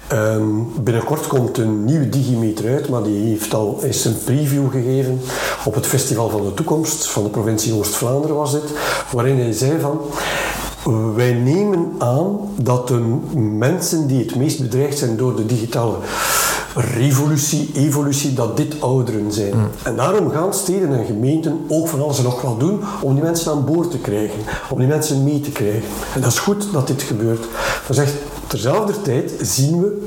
[SPEAKER 3] Ehm, binnenkort komt een nieuwe Digimeter uit, maar die heeft al eens een preview gegeven op het Festival van de Toekomst van de provincie Oost-Vlaanderen was dit, waarin hij zei van wij nemen aan dat de mensen die het meest bedreigd zijn door de digitale revolutie, evolutie, dat dit ouderen zijn. En daarom gaan steden en gemeenten ook van alles en nog wat doen om die mensen aan boord te krijgen, om die mensen mee te krijgen. En dat is goed dat dit gebeurt. Maar zegt, terzelfde tijd zien we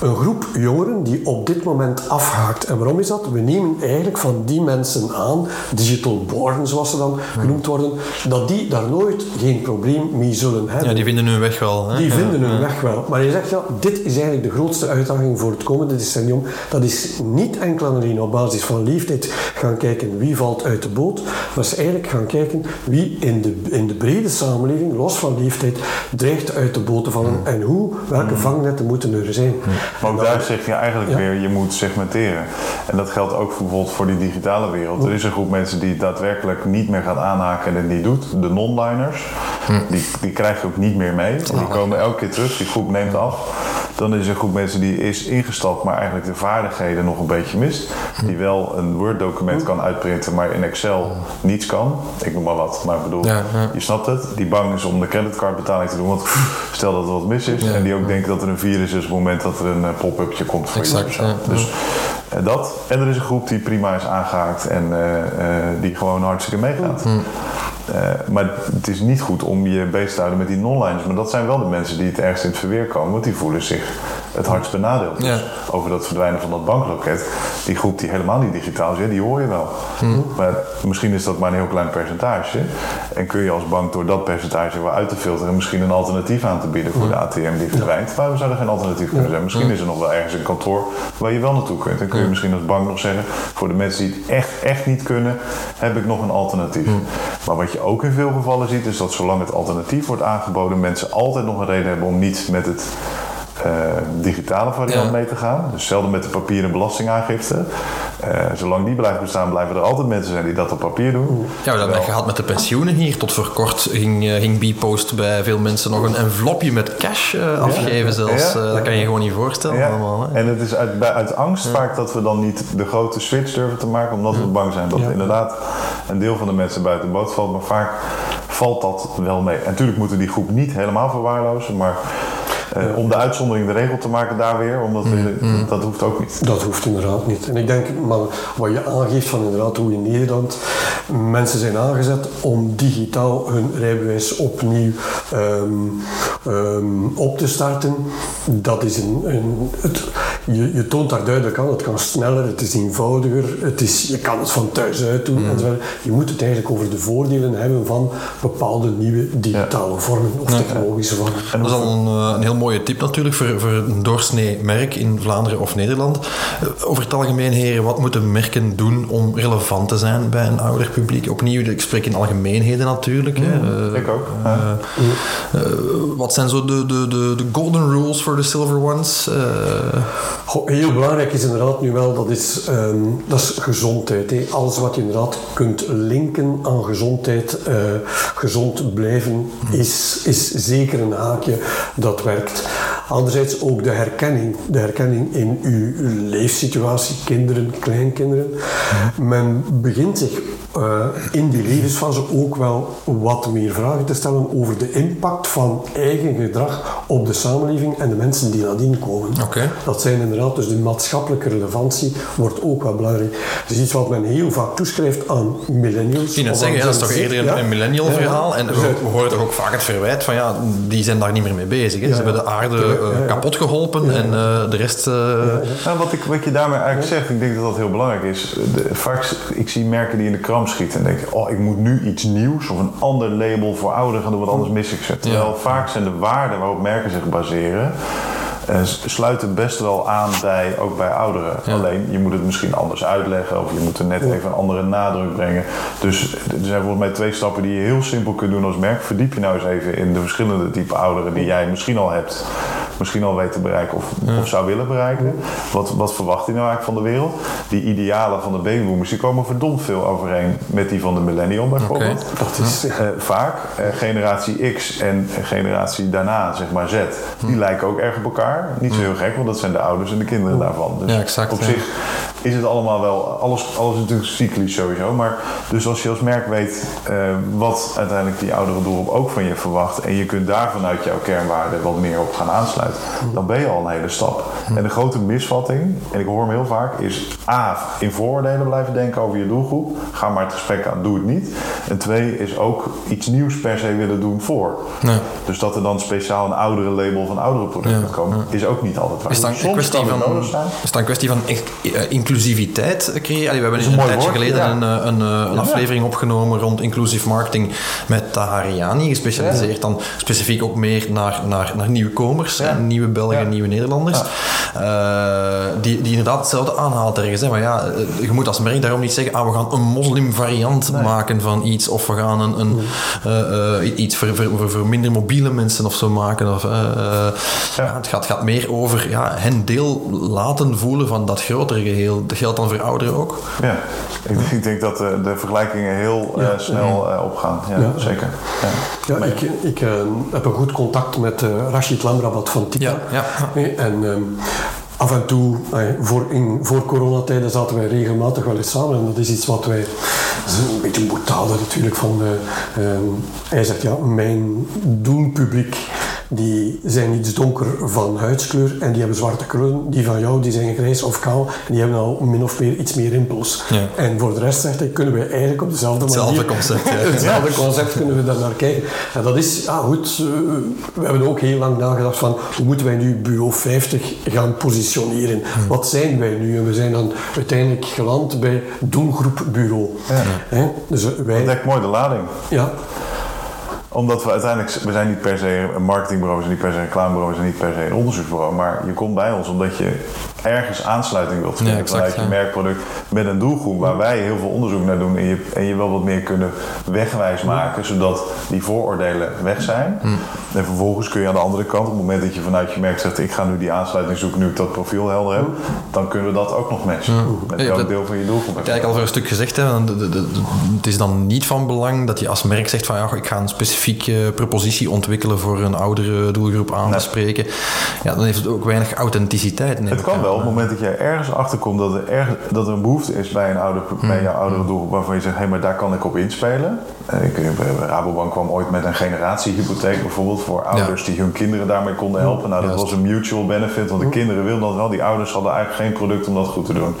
[SPEAKER 3] een groep jongeren die op dit moment afhaakt. En waarom is dat? We nemen eigenlijk van die mensen aan, digital born zoals ze dan genoemd worden, dat die daar nooit geen probleem mee zullen hebben.
[SPEAKER 1] Ja, die vinden hun weg wel. Hè?
[SPEAKER 3] Die vinden hun
[SPEAKER 1] ja.
[SPEAKER 3] weg wel. Maar je zegt, ja, dit is eigenlijk de grootste uitdaging voor het komende decennium. Dat is niet enkel en alleen op basis van leeftijd gaan kijken wie valt uit de boot, maar is eigenlijk gaan kijken wie in de, in de brede samenleving, los van leeftijd, dreigt uit de boot te vallen en hoe, welke vangnetten moeten er zijn.
[SPEAKER 2] Maar ook daar zeg je eigenlijk
[SPEAKER 3] Ja.
[SPEAKER 2] weer, je moet segmenteren. En dat geldt ook voor bijvoorbeeld voor die digitale wereld. Er is een groep mensen die daadwerkelijk niet meer gaat aanhaken en het niet doet. De non-liners. Die, die krijg je ook niet meer mee. Die komen elke keer terug, die groep neemt af. Dan is er een groep mensen die is ingestapt, maar eigenlijk de vaardigheden nog een beetje mist. Die wel een Word-document kan uitprinten, maar in Excel niets kan. Ik noem maar wat, maar ik bedoel,
[SPEAKER 1] Ja, ja.
[SPEAKER 2] je snapt het. Die bang is om de creditcardbetaling te doen, want stel dat er wat mis is. En die ook denken dat er een virus is op het moment dat er een eh, pop-upje komt voor
[SPEAKER 1] Exact,
[SPEAKER 2] je. Dus eh, dat. En er is een groep die prima is aangehaakt en eh, die gewoon hartstikke meegaat. Eh, maar het is niet goed om je bezig te houden met die non-liners. Maar dat zijn wel de mensen die het ergst in het verweer komen, want die voelen zich het hardst benadeeld.
[SPEAKER 1] Ja.
[SPEAKER 2] over dat verdwijnen van dat bankloket, die groep die helemaal niet digitaal is, die hoor je wel. Maar misschien is dat maar een heel klein percentage. En kun je als bank door dat percentage wel uit te filteren, misschien een alternatief aan te bieden voor de ATM die verdwijnt. Waarom zou er geen alternatief kunnen zijn? Misschien is er nog wel ergens een kantoor waar je wel naartoe kunt. En kun je misschien als bank nog zeggen, voor de mensen die het echt, echt niet kunnen, heb ik nog een alternatief. Maar wat je ook in veel gevallen ziet, is dat zolang het alternatief wordt aangeboden, mensen altijd nog een reden hebben om niet met het digitale variant
[SPEAKER 1] Ja.
[SPEAKER 2] mee te gaan. Dus zelden met de papieren belastingaangifte. Eh, zolang die blijft bestaan, blijven er altijd mensen zijn die dat op papier doen.
[SPEAKER 1] Ja, we hebben dat gehad met de pensioenen hier. Tot voor kort ging, eh, ging Bpost bij veel mensen nog een envelopje met cash eh, afgeven zelfs. Eh, dat kan je je gewoon niet voorstellen allemaal. Hè?
[SPEAKER 2] en het is uit, bij- uit angst vaak dat we dan niet de grote switch durven te maken, omdat we bang zijn dat inderdaad een deel van de mensen buiten boot valt. Maar vaak valt dat wel mee. En natuurlijk moeten we die groep niet helemaal verwaarlozen, maar eh, om de uitzondering de regel te maken daar weer, omdat we, dat hoeft ook niet.
[SPEAKER 3] Dat hoeft inderdaad niet. En ik denk, maar wat je aangeeft van inderdaad hoe in Nederland mensen zijn aangezet om digitaal hun rijbewijs opnieuw ehm, ehm, op te starten, dat is een, een het, je, je toont daar duidelijk aan, het kan sneller, het is eenvoudiger, het is, je kan het van thuis uit doen. enzovoort. Je moet het eigenlijk over de voordelen hebben van bepaalde nieuwe digitale vormen of technologische vormen.
[SPEAKER 2] En
[SPEAKER 1] Dat is al een, eh, een heel mooie tip natuurlijk voor, voor een doorsnee merk in Vlaanderen of Nederland. Eh, Over het algemeen, heren, wat moeten merken doen om relevant te zijn bij een ouder publiek? Opnieuw, ik spreek in algemeenheden natuurlijk. hè. Eh,
[SPEAKER 2] ik ook. Ja.
[SPEAKER 1] eh, wat zijn zo de, de, de, de golden rules voor de silver ones?
[SPEAKER 3] Heel belangrijk is inderdaad nu wel, dat is, ehm, dat is gezondheid. Alles wat je inderdaad kunt linken aan gezondheid, eh, gezond blijven, is, is zeker een haakje dat werkt. Anderzijds ook de herkenning. De herkenning in uw, uw leefsituatie, kinderen, kleinkinderen. Men begint zich eh, in die levensfase ook wel wat meer vragen te stellen over de impact van eigen gedrag op de samenleving en de mensen die nadien komen.
[SPEAKER 1] Oké.
[SPEAKER 3] Dat zijn inderdaad, dus de maatschappelijke relevantie wordt ook wel belangrijk. Is iets wat men heel vaak toeschrijft aan millennials.
[SPEAKER 1] Ik net zeggen, dat is toch eerder een,
[SPEAKER 3] ja.
[SPEAKER 1] een millennial
[SPEAKER 3] Ja,
[SPEAKER 1] verhaal. En we,
[SPEAKER 3] Dus,
[SPEAKER 1] we horen toch ook vaak het verwijt van ja, die zijn daar niet meer mee bezig. Hè. Ze
[SPEAKER 3] ja.
[SPEAKER 1] hebben de aarde
[SPEAKER 3] Ja, ja,
[SPEAKER 1] eh,
[SPEAKER 3] ja.
[SPEAKER 1] kapot geholpen en eh, de rest... eh,
[SPEAKER 2] Nou, wat, ik, wat je daarmee eigenlijk zegt, ik denk dat dat heel belangrijk is. De, vaak, ik zie merken die in de kram schieten en denken, oh, ik moet nu iets nieuws of een ander label voor ouderen gaan doen, want anders mis ik ze. Terwijl vaak zijn de waarden waarop merken zich baseren, eh, sluiten best wel aan bij, ook bij ouderen. Alleen, je moet het misschien anders uitleggen of je moet er net even een andere nadruk brengen. Dus er zijn volgens mij twee stappen die je heel simpel kunt doen als merk. Verdiep je nou eens even in de verschillende type ouderen die jij misschien al hebt. Misschien al weet te bereiken of, of zou willen bereiken. Wat, wat verwacht hij nou eigenlijk van de wereld? Die idealen van de babyboomers die komen verdomd veel overeen met die van de millennial bijvoorbeeld.
[SPEAKER 3] Dat is,
[SPEAKER 2] Eh, vaak. Eh, generatie X en generatie daarna, zeg maar Z, die lijken ook erg op elkaar. Niet zo heel gek, want dat zijn de ouders en de kinderen daarvan. Dus
[SPEAKER 1] Ja, exact,
[SPEAKER 2] op zich is het allemaal wel, alles, alles is natuurlijk cyclisch sowieso. Maar dus als je als merk weet eh, wat uiteindelijk die oudere doelgroep ook van je verwacht. En je kunt daar vanuit jouw kernwaarden wat meer op gaan aansluiten. Uit. Dan ben je al een hele stap. En de grote misvatting, en ik hoor hem heel vaak, is A, in vooroordelen blijven denken over je doelgroep. Ga maar het gesprek aan, doe het niet. En twee, is ook iets nieuws per se willen doen voor.
[SPEAKER 1] Ja.
[SPEAKER 2] Dus dat er dan speciaal een oudere label van oudere producten
[SPEAKER 1] Ja,
[SPEAKER 2] komen, is ook niet altijd waar.
[SPEAKER 1] Is dat een kwestie van, is dat een kwestie van eh, inclusiviteit creëren? We hebben een,
[SPEAKER 2] mooi
[SPEAKER 1] tijdje
[SPEAKER 2] woord,
[SPEAKER 1] geleden
[SPEAKER 2] ja.
[SPEAKER 1] een, eh, een, eh, een aflevering opgenomen rond inclusive marketing met Tahariani, gespecialiseerd dan specifiek ook meer naar, naar, naar nieuwkomers. Nieuwe Belgen,
[SPEAKER 2] Ja.
[SPEAKER 1] nieuwe Nederlanders, Eh, die, die inderdaad hetzelfde aanhaalt ergens. Hè. Maar ja, eh, je moet als merk daarom niet zeggen, ah, we gaan een moslimvariant maken van iets, of we gaan een, een, eh, eh, iets voor, voor, voor, voor minder mobiele mensen of zo maken. Of, eh, eh, ja, het, gaat, gaat meer over ja, hen deel laten voelen van dat grotere geheel. Dat geldt dan voor ouderen ook.
[SPEAKER 2] Ja, ik, ik denk dat de, de vergelijkingen heel eh, snel opgaan. Ja,
[SPEAKER 3] Ja.
[SPEAKER 2] zeker. Ja.
[SPEAKER 3] Ja, ik, ik heb een goed contact met eh, Rashid Lamrabat van
[SPEAKER 1] Ja, ja.
[SPEAKER 3] En ehm, af en toe, eh, voor, in, voor coronatijden zaten wij regelmatig wel eens samen. En dat is iets wat wij... Dat is een beetje boetade natuurlijk. Van, eh, ehm, hij zegt, ja, mijn doelpubliek die zijn iets donker van huidskleur en die hebben zwarte krullen. Die van jou die zijn grijs of kaal en die hebben al min of meer iets meer rimpels.
[SPEAKER 1] Ja.
[SPEAKER 3] En voor de rest zegt hij, kunnen we eigenlijk op dezelfde
[SPEAKER 1] Hetzelfde
[SPEAKER 3] manier...
[SPEAKER 1] concept, ja.
[SPEAKER 3] hetzelfde concept kunnen we daar naar kijken. En dat is, ja goed, eh, we hebben ook heel lang nagedacht van hoe moeten wij nu Bureau 50 gaan positioneren. Wat zijn wij nu? En we zijn dan uiteindelijk geland bij doelgroep bureau. Hè? Dus eh,
[SPEAKER 2] Dat
[SPEAKER 3] wij,
[SPEAKER 2] dekt mooi de lading.
[SPEAKER 3] ja,
[SPEAKER 2] Omdat we uiteindelijk, we zijn niet per se een marketingbureau, we zijn niet per se een reclamebureau, we zijn niet per se een onderzoeksbureau. Maar je komt bij ons omdat je ergens aansluiting wilt vinden
[SPEAKER 1] Ja,
[SPEAKER 2] vanuit je merkproduct met een doelgroep waar wij heel veel onderzoek naar doen en je, en je wel wat meer kunnen wegwijs maken, zodat die vooroordelen weg zijn. En vervolgens kun je aan de andere kant, op het moment dat je vanuit je merk zegt ik ga nu die aansluiting zoeken, nu ik dat profiel helder heb, dan kunnen we dat ook nog matchen. Met
[SPEAKER 1] Ja,
[SPEAKER 2] welk deel van je doelgroep. heb je
[SPEAKER 1] Kijk, al voor een stuk gezegd, hè, want de- de- de- het is dan niet van belang dat je als merk zegt van ja, ik ga een specifieke propositie ontwikkelen voor een oudere doelgroep aan te
[SPEAKER 2] Nee.
[SPEAKER 1] spreken. Ja, dan heeft het ook weinig authenticiteit.
[SPEAKER 2] Het
[SPEAKER 1] ik
[SPEAKER 2] kan wel op het moment dat jij ergens achterkomt dat er, erg, dat er een behoefte is bij, een oude, bij jouw oudere doelgroep waarvan je zegt, hé, maar daar kan ik op inspelen. Eh, Ik, eh, Rabobank kwam ooit met een generatiehypotheek bijvoorbeeld voor ouders die hun kinderen daarmee konden helpen. Nou, dat
[SPEAKER 1] Juist.
[SPEAKER 2] was een mutual benefit, want de kinderen wilden dat wel. Die ouders hadden eigenlijk geen product om dat goed te doen.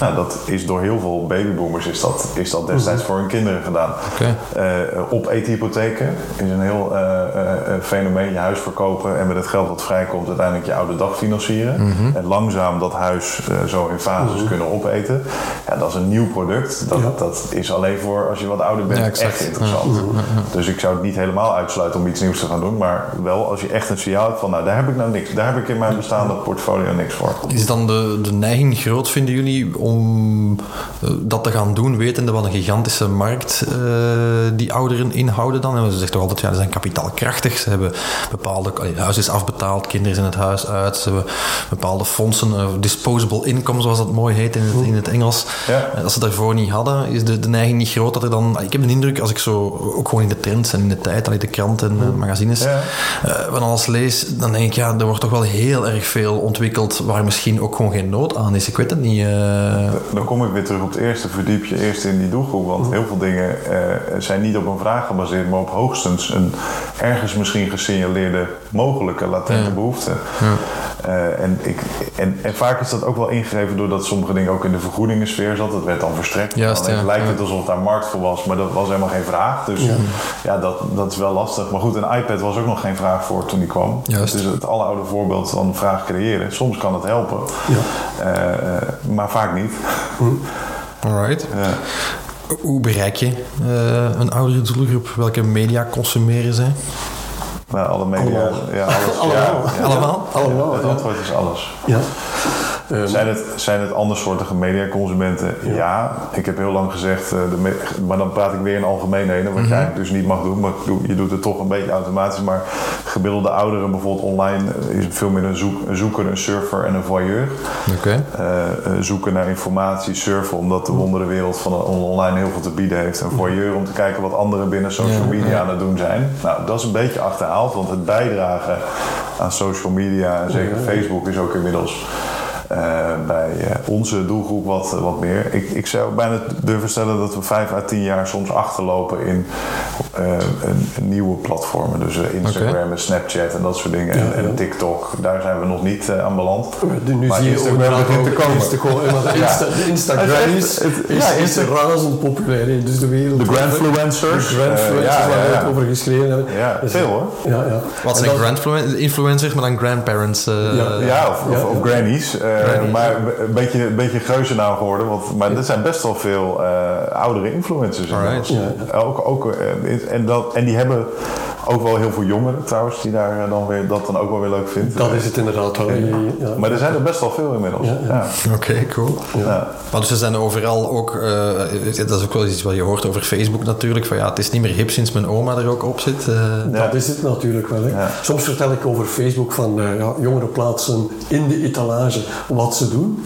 [SPEAKER 2] Nou, dat is door heel veel babyboomers is dat, is dat destijds voor hun kinderen gedaan.
[SPEAKER 1] Oké.
[SPEAKER 2] Eh, op eethypotheken is een heel eh, eh, eh, fenomeen. Je huis verkopen en met het geld wat vrijkomt uiteindelijk je oude dag financieren.
[SPEAKER 1] Mhm.
[SPEAKER 2] En langzaam dat huis zo in fases kunnen opeten. Ja, dat is een nieuw product. Dat,
[SPEAKER 3] Ja.
[SPEAKER 2] dat is alleen voor als je wat ouder bent
[SPEAKER 1] Ja, exact.
[SPEAKER 2] echt interessant. Dus ik zou het niet helemaal uitsluiten om iets nieuws te gaan doen. Maar wel als je echt een signaal hebt van nou daar heb ik nou niks. Daar heb ik in mijn bestaande portfolio niks voor.
[SPEAKER 1] Is dan de, de neiging groot, vinden jullie, om eh, dat te gaan doen, wetende wat een gigantische markt eh, die ouderen inhouden dan? En ze zeggen toch altijd, ja, ze zijn kapitaalkrachtig, ze hebben bepaalde, het huis is afbetaald, kinderen zijn het huis uit, ze hebben bepaalde fondsen, eh, disposable income zoals dat mooi heet in het, in het Engels.
[SPEAKER 2] Ja.
[SPEAKER 1] Als ze daarvoor niet hadden, is de, de neiging niet groot dat er dan, ik heb de indruk, als ik zo, ook gewoon in de trends en in de tijd, allee, de kranten en magazines,
[SPEAKER 2] Ja.
[SPEAKER 1] eh, van alles lees, dan denk ik, ja, er wordt toch wel heel erg veel ontwikkeld waar misschien ook gewoon geen nood aan is. Ik weet het niet. eh.
[SPEAKER 2] Dan kom ik weer terug op het eerste. Verdiep je eerst in die doelgroep. Want heel veel dingen eh, zijn niet op een vraag gebaseerd, maar op hoogstens een ergens misschien gesignaleerde mogelijke latente
[SPEAKER 1] Ja.
[SPEAKER 2] behoefte. Eh, en, ik, en, en vaak is dat ook wel ingegeven doordat sommige dingen ook in de vergoedingensfeer zat. Dat werd dan verstrekt.
[SPEAKER 1] Juist,
[SPEAKER 2] dan
[SPEAKER 1] ja.
[SPEAKER 2] lijkt
[SPEAKER 1] Ja.
[SPEAKER 2] het alsof daar markt voor was, maar dat was helemaal geen vraag. Dus ja, dat, dat is wel lastig. Maar goed, een iPad was ook nog geen vraag voor toen die kwam.
[SPEAKER 1] Juist.
[SPEAKER 2] Het alleroude voorbeeld van vraag creëren. Soms kan het helpen, Eh, eh, maar vaak niet.
[SPEAKER 1] Alright.
[SPEAKER 2] Ja.
[SPEAKER 1] Hoe bereik je eh, een oudere doelgroep? Welke media consumeren zij?
[SPEAKER 2] Nou, alle media.
[SPEAKER 3] Allemaal.
[SPEAKER 2] Ja, alles.
[SPEAKER 3] Allemaal.
[SPEAKER 2] Ja, ja.
[SPEAKER 1] Allemaal?
[SPEAKER 3] allemaal.
[SPEAKER 2] Het
[SPEAKER 3] ja.
[SPEAKER 2] antwoord is alles.
[SPEAKER 3] Ja. Ehm,
[SPEAKER 2] Zijn het, zijn het andersoortige mediaconsumenten? Ja. Ik heb heel lang gezegd, eh, de maar dan praat ik weer in algemeenheden, wat jij eigenlijk dus niet mag doen, maar je doet het toch een beetje automatisch. Maar gemiddelde ouderen bijvoorbeeld online eh, is veel meer een, zoek, een zoeker, een surfer en een voyeur. Eh, eh, zoeken naar informatie, surfen omdat de wonderenwereld van online heel veel te bieden heeft. En voyeur om te kijken wat anderen binnen social
[SPEAKER 1] Ja,
[SPEAKER 2] media
[SPEAKER 1] ja.
[SPEAKER 2] aan het doen zijn. Nou, dat is een beetje achterhaald, want het bijdragen aan social media, en zeker Facebook, is ook inmiddels eh, bij eh, onze doelgroep wat, wat meer. Ik, ik zou bijna durven stellen dat we vijf à tien jaar soms achterlopen in, eh, een, een nieuwe platformen. Dus eh, Instagram en Snapchat en dat soort dingen. en, en TikTok, daar zijn we nog niet eh, aan beland.
[SPEAKER 3] Nu
[SPEAKER 2] Maar
[SPEAKER 3] zie je
[SPEAKER 2] Instagram begint te komen.
[SPEAKER 3] Instagram. Insta, Instagram
[SPEAKER 2] is
[SPEAKER 3] is,
[SPEAKER 2] echt- het-
[SPEAKER 3] is,
[SPEAKER 2] ja,
[SPEAKER 3] is
[SPEAKER 2] Insta-
[SPEAKER 3] razend populair. hè. Dus de wereld...
[SPEAKER 2] De Grandfluencers.
[SPEAKER 3] De Grandfluencers,
[SPEAKER 2] eh, ja,
[SPEAKER 3] waar we
[SPEAKER 2] ja,
[SPEAKER 3] het over geschreven hebben.
[SPEAKER 2] Ja,
[SPEAKER 3] Dus-
[SPEAKER 2] veel hoor.
[SPEAKER 3] Ja, ja.
[SPEAKER 1] Wat zijn
[SPEAKER 3] dat-
[SPEAKER 1] grandflu- influencers, maar dan grandparents? eh,
[SPEAKER 3] Ja.
[SPEAKER 2] Ja, of, of,
[SPEAKER 3] Ja,
[SPEAKER 2] of
[SPEAKER 3] ja.
[SPEAKER 2] grannies. eh, Maar een beetje, een beetje geuzennaam geworden. Want, maar er zijn best wel veel eh, oudere influencers.
[SPEAKER 3] Ja,
[SPEAKER 2] Ook, ook, eh, en, dat, en die hebben ook wel heel veel jongeren trouwens. Die daar eh, dan weer, dat dan ook wel weer leuk vinden.
[SPEAKER 3] Dat is het inderdaad. Ja. Ja.
[SPEAKER 2] Maar er zijn er best wel veel inmiddels.
[SPEAKER 3] Ja,
[SPEAKER 2] Ja,
[SPEAKER 3] ja.
[SPEAKER 1] Oké, cool.
[SPEAKER 2] Ja.
[SPEAKER 1] Maar dus ze zijn overal ook, eh, dat is ook wel iets wat je hoort over Facebook natuurlijk, van ja, het is niet meer hip sinds mijn oma er ook op zit. eh.
[SPEAKER 2] Ja.
[SPEAKER 3] Dat is het natuurlijk wel. Hè.
[SPEAKER 2] Ja.
[SPEAKER 3] Soms vertel ik over Facebook van ja, jongeren plaatsen in de etalage wat ze doen.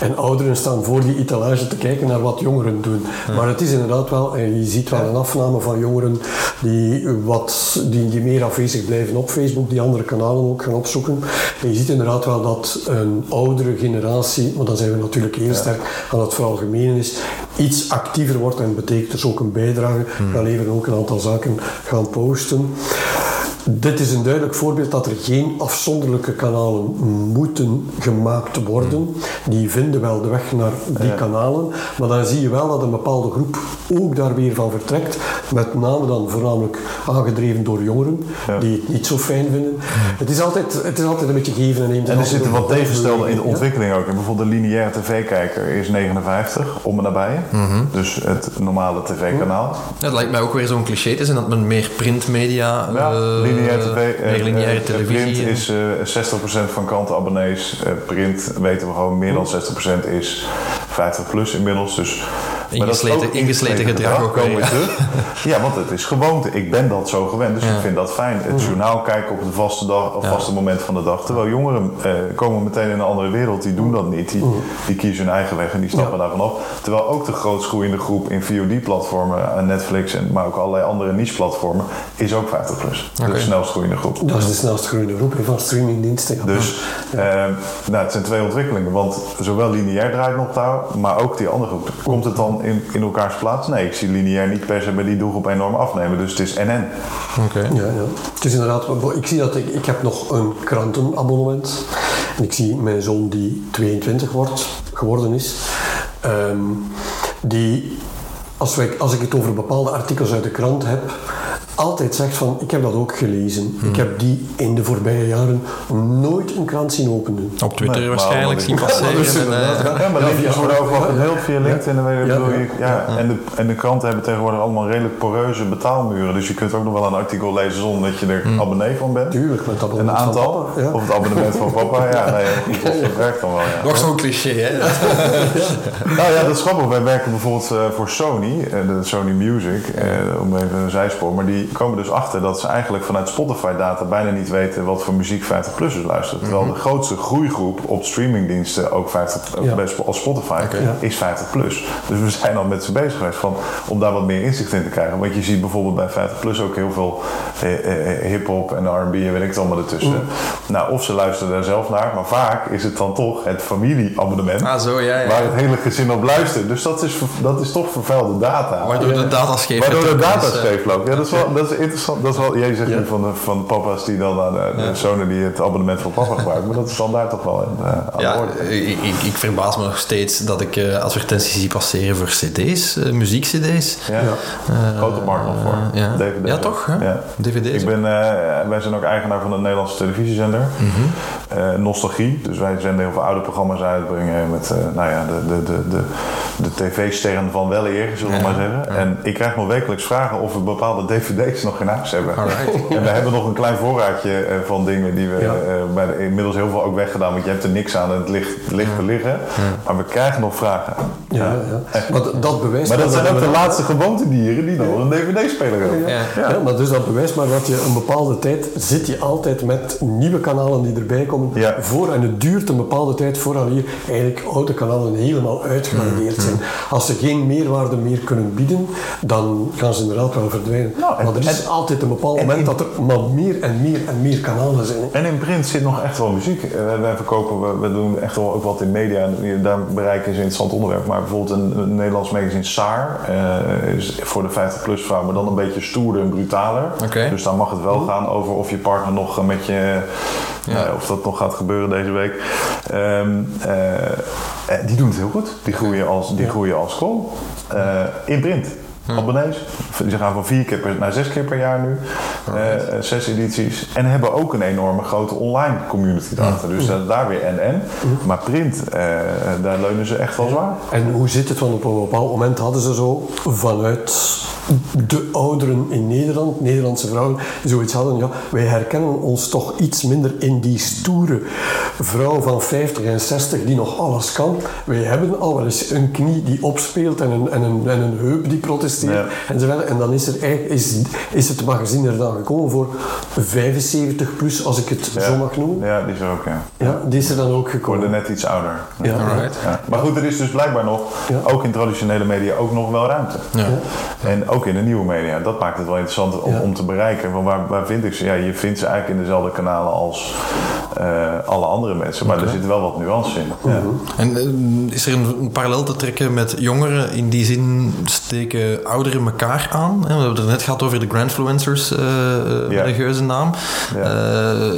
[SPEAKER 3] En ouderen staan voor die etalage te kijken naar wat jongeren doen. Maar het is inderdaad wel, en je ziet wel een afname van jongeren die, wat, die, die meer afwezig blijven op Facebook, die andere kanalen ook gaan opzoeken. En je ziet inderdaad wel dat een oudere generatie, maar dan zijn we natuurlijk heel sterk aan het veralgemenen is, iets actiever wordt en betekent dus ook een bijdrage. Dan leveren ook een aantal zaken gaan posten. Dit is een duidelijk voorbeeld dat er geen afzonderlijke kanalen moeten gemaakt worden. Die vinden wel de weg naar die kanalen. Maar dan zie je wel dat een bepaalde groep ook daar weer van vertrekt. Met name dan voornamelijk aangedreven door jongeren,
[SPEAKER 2] Ja.
[SPEAKER 3] die het niet zo fijn vinden. Het, is altijd, het is altijd een beetje geven en nemen.
[SPEAKER 2] En er zitten wat tegenstellen in de
[SPEAKER 3] Ja.
[SPEAKER 2] ontwikkeling ook. En bijvoorbeeld de lineaire tv-kijker is 59, om en nabij.
[SPEAKER 1] Mhm.
[SPEAKER 2] Dus het normale tv-kanaal.
[SPEAKER 1] Ja, het lijkt mij ook weer zo'n cliché te zijn dat men meer printmedia,
[SPEAKER 2] Ja,
[SPEAKER 1] eh,
[SPEAKER 2] lineaire tv. eh,
[SPEAKER 1] lineaire
[SPEAKER 2] eh,
[SPEAKER 1] televisie.
[SPEAKER 2] Print is eh 60% van krantenabonnees. Eh, print weten we gewoon meer dan 60% is 50 plus inmiddels. Dus,
[SPEAKER 1] Ingesleten-
[SPEAKER 2] ook
[SPEAKER 1] ingesleten gedrag ook
[SPEAKER 2] komen we terug. Ja, want het is gewoonte. Ik ben dat zo gewend, dus
[SPEAKER 1] Ja.
[SPEAKER 2] ik vind dat fijn. Het journaal kijken op het vaste, dag, of vaste moment van de dag. Terwijl jongeren eh, komen meteen in een andere wereld. Die doen dat niet. Die, die kiezen hun eigen weg en die stappen daarvan af. Terwijl ook de grootst groeiende groep in VOD-platformen, eh, Netflix en maar ook allerlei andere niche-platformen, is ook 50 plus.
[SPEAKER 1] Oké.
[SPEAKER 2] De snelst groeiende groep.
[SPEAKER 3] Dat is de snelst groeiende groep van streamingdiensten.
[SPEAKER 2] Dus eh, nou, het zijn twee ontwikkelingen. Want zowel lineair draait nog daar, maar ook die andere groep. Komt het dan in, in elkaars plaats? Nee, ik zie lineair niet per se bij die doelgroep enorm afnemen. Dus het is NN.
[SPEAKER 1] Oké.
[SPEAKER 3] Ja, ja. Het is inderdaad, ik zie dat ik, ik heb nog een krantenabonnement. En ik zie mijn zoon die 22 wordt, geworden is, ehm, die, als, wij, als ik het over bepaalde artikels uit de krant heb, altijd zegt van, ik heb dat ook gelezen. Ik heb die in de voorbije jaren nooit een krant zien openen.
[SPEAKER 1] Op Twitter
[SPEAKER 2] Nee,
[SPEAKER 1] waarschijnlijk zien passeren.
[SPEAKER 3] Ja, dat is
[SPEAKER 1] en, eh,
[SPEAKER 3] ja.
[SPEAKER 2] Ja, maar
[SPEAKER 3] Ja,
[SPEAKER 2] linkjes
[SPEAKER 3] via-
[SPEAKER 2] worden overal
[SPEAKER 3] ja.
[SPEAKER 2] LinkedIn. En, weet je,
[SPEAKER 3] Ja,
[SPEAKER 2] bedoel
[SPEAKER 3] ja.
[SPEAKER 2] je, ja, En, de, en de kranten hebben tegenwoordig allemaal redelijk poreuze betaalmuren. Dus je kunt ook nog wel een artikel lezen zonder dat je er abonnee van bent.
[SPEAKER 3] Tuurlijk, met dat
[SPEAKER 2] Een
[SPEAKER 3] van
[SPEAKER 2] aantal.
[SPEAKER 3] papa, ja.
[SPEAKER 2] Of het abonnement van papa. Ja, nee, dat, dat werkt dan wel. Ja.
[SPEAKER 1] Nog zo'n cliché, hè?
[SPEAKER 2] Nou ja, dat is grappig. Wij werken bijvoorbeeld eh, voor Sony, eh, de Sony Music, eh, om even een zijspoor. Maar die komen dus achter dat ze eigenlijk vanuit Spotify-data bijna niet weten wat voor muziek 50-plussers luisteren. Terwijl de grootste groeigroep op streamingdiensten, ook 50, eh,
[SPEAKER 3] Ja.
[SPEAKER 2] als Spotify,
[SPEAKER 3] Ja.
[SPEAKER 2] is 50-plus. Dus we zijn al met ze bezig geweest van, om daar wat meer inzicht in te krijgen. Want je ziet bijvoorbeeld bij 50-plus ook heel veel eh, eh, hip-hop en R&B en weet ik het allemaal ertussen. Nou, of ze luisteren daar zelf naar, maar vaak is het dan toch het familieabonnement.
[SPEAKER 1] Ah, zo, ja, ja.
[SPEAKER 2] Waar het hele gezin op luistert. Dus dat is, dat is toch vervuilde data.
[SPEAKER 1] Waardoor de data scheef
[SPEAKER 2] Waardoor de
[SPEAKER 1] getrokken
[SPEAKER 2] data
[SPEAKER 1] is, eh.
[SPEAKER 2] scheef loopt. Ja, dat is wel dat is interessant. Dat is wel, jij zegt
[SPEAKER 3] Ja.
[SPEAKER 2] nu van de, van de papa's die dan aan de, de zonen die het abonnement van papa gebruiken. Maar dat is dan daar toch wel in, eh, aan
[SPEAKER 1] Ja, ik, ik, ik verbaas me nog steeds dat ik eh, advertenties zie passeren voor cd's, eh, muziek-cd's.
[SPEAKER 2] Ja.
[SPEAKER 3] Ja.
[SPEAKER 2] Grote markt nog voor.
[SPEAKER 1] Eh, ja.
[SPEAKER 2] DVD's.
[SPEAKER 1] Ja, toch, hè?
[SPEAKER 2] Ja.
[SPEAKER 1] DVD's.
[SPEAKER 2] Ik ben, eh, wij zijn ook eigenaar van een Nederlandse televisiezender.
[SPEAKER 1] Mhm.
[SPEAKER 2] Eh, Nostalgie. Dus wij zenden heel veel oude programma's uitbrengen met eh, nou ja, de, de, de, de, de tv-sterren van wel eer, zullen we
[SPEAKER 1] Ja,
[SPEAKER 2] maar zeggen. En ik krijg nog wekelijks vragen of we bepaalde dvd's nog in huis hebben.
[SPEAKER 1] Alright.
[SPEAKER 2] En we hebben nog een klein voorraadje eh, van dingen die we
[SPEAKER 3] Ja.
[SPEAKER 2] eh, bij de- inmiddels heel veel ook weggedaan. Want je hebt er niks aan en het ligt, het ligt te liggen. Maar we krijgen nog vragen.
[SPEAKER 3] Ja, ja. Maar dat- bewijst
[SPEAKER 2] Maar dat zijn ook de laatste gewoontedieren die nog een dvd-speler hebben.
[SPEAKER 1] Ja.
[SPEAKER 3] Ja. maar dus dat bewijst maar dat je een bepaalde tijd zit je altijd met nieuwe kanalen die erbij komen voor en het duurt een bepaalde tijd voordat hier eigenlijk oude kanalen helemaal uitgeradeerd zijn. Als ze geen meerwaarde meer kunnen bieden, dan gaan ze inderdaad wel verdwijnen.
[SPEAKER 2] Nou,
[SPEAKER 3] Maar er is altijd een bepaald moment dat er maar meer en meer en meer kanalen zijn.
[SPEAKER 2] En in print zit nog echt wel muziek. Eh, Wij, verkopen, we, we doen echt wel ook wat in media. En daar bereiken is een interessant onderwerp. Maar bijvoorbeeld een, een Nederlands magazine Saar eh, is voor de 50-plus vrouw, maar dan een beetje stoerder en brutaler. Dus dan mag het wel gaan over of je partner nog eh, met je,
[SPEAKER 1] Ja.
[SPEAKER 2] eh, of dat nog gaat gebeuren deze week. Ehm, eh, eh, die doen het heel goed. Die groeien als, die groeien als school. Eh, in print. Abonnees. Ze gaan van vier keer per, naar zes keer per jaar nu. Eh, eh, zes edities. En hebben ook een enorme grote online community daarachter. Dus dat- daar weer en en. Maar print, eh, daar leunen ze echt wel zwaar.
[SPEAKER 3] En hoe zit het? Want op een bepaald moment hadden ze zo vanuit de ouderen in Nederland, Nederlandse vrouwen, die zoiets hadden. Ja, wij herkennen ons toch iets minder in die stoere vrouw van 50 en 60 die nog alles kan. Wij hebben al wel eens een knie die opspeelt en een, en een, en een heup die protesteert
[SPEAKER 2] Ja.
[SPEAKER 3] enzovoort. En dan is, er eigenlijk, is, is het magazine er dan gekomen voor 75 plus, als ik het
[SPEAKER 2] Ja.
[SPEAKER 3] zo mag noemen.
[SPEAKER 2] Ja, die is er ook, ja.
[SPEAKER 3] Ja, die is er dan ook gekomen.
[SPEAKER 2] net iets ouder.
[SPEAKER 3] Ja.
[SPEAKER 2] Maar goed, er is dus blijkbaar nog,
[SPEAKER 3] Ja.
[SPEAKER 2] ook in traditionele media, ook nog wel ruimte.
[SPEAKER 1] Ja.
[SPEAKER 2] En ook in de nieuwe media. Dat maakt het wel interessant om,
[SPEAKER 3] Ja.
[SPEAKER 2] om te bereiken. Want waar, waar vind ik ze? Ja, je vindt ze eigenlijk in dezelfde kanalen als eh, alle andere mensen. Maar er zit wel wat nuance in. Ja.
[SPEAKER 1] En eh, is er een, een parallel te trekken met jongeren? In die zin steken ouderen elkaar aan. hè? We hebben het net gehad over de Grandfluencers, eh eh,
[SPEAKER 2] Ja.
[SPEAKER 1] religieuze naam. Eh,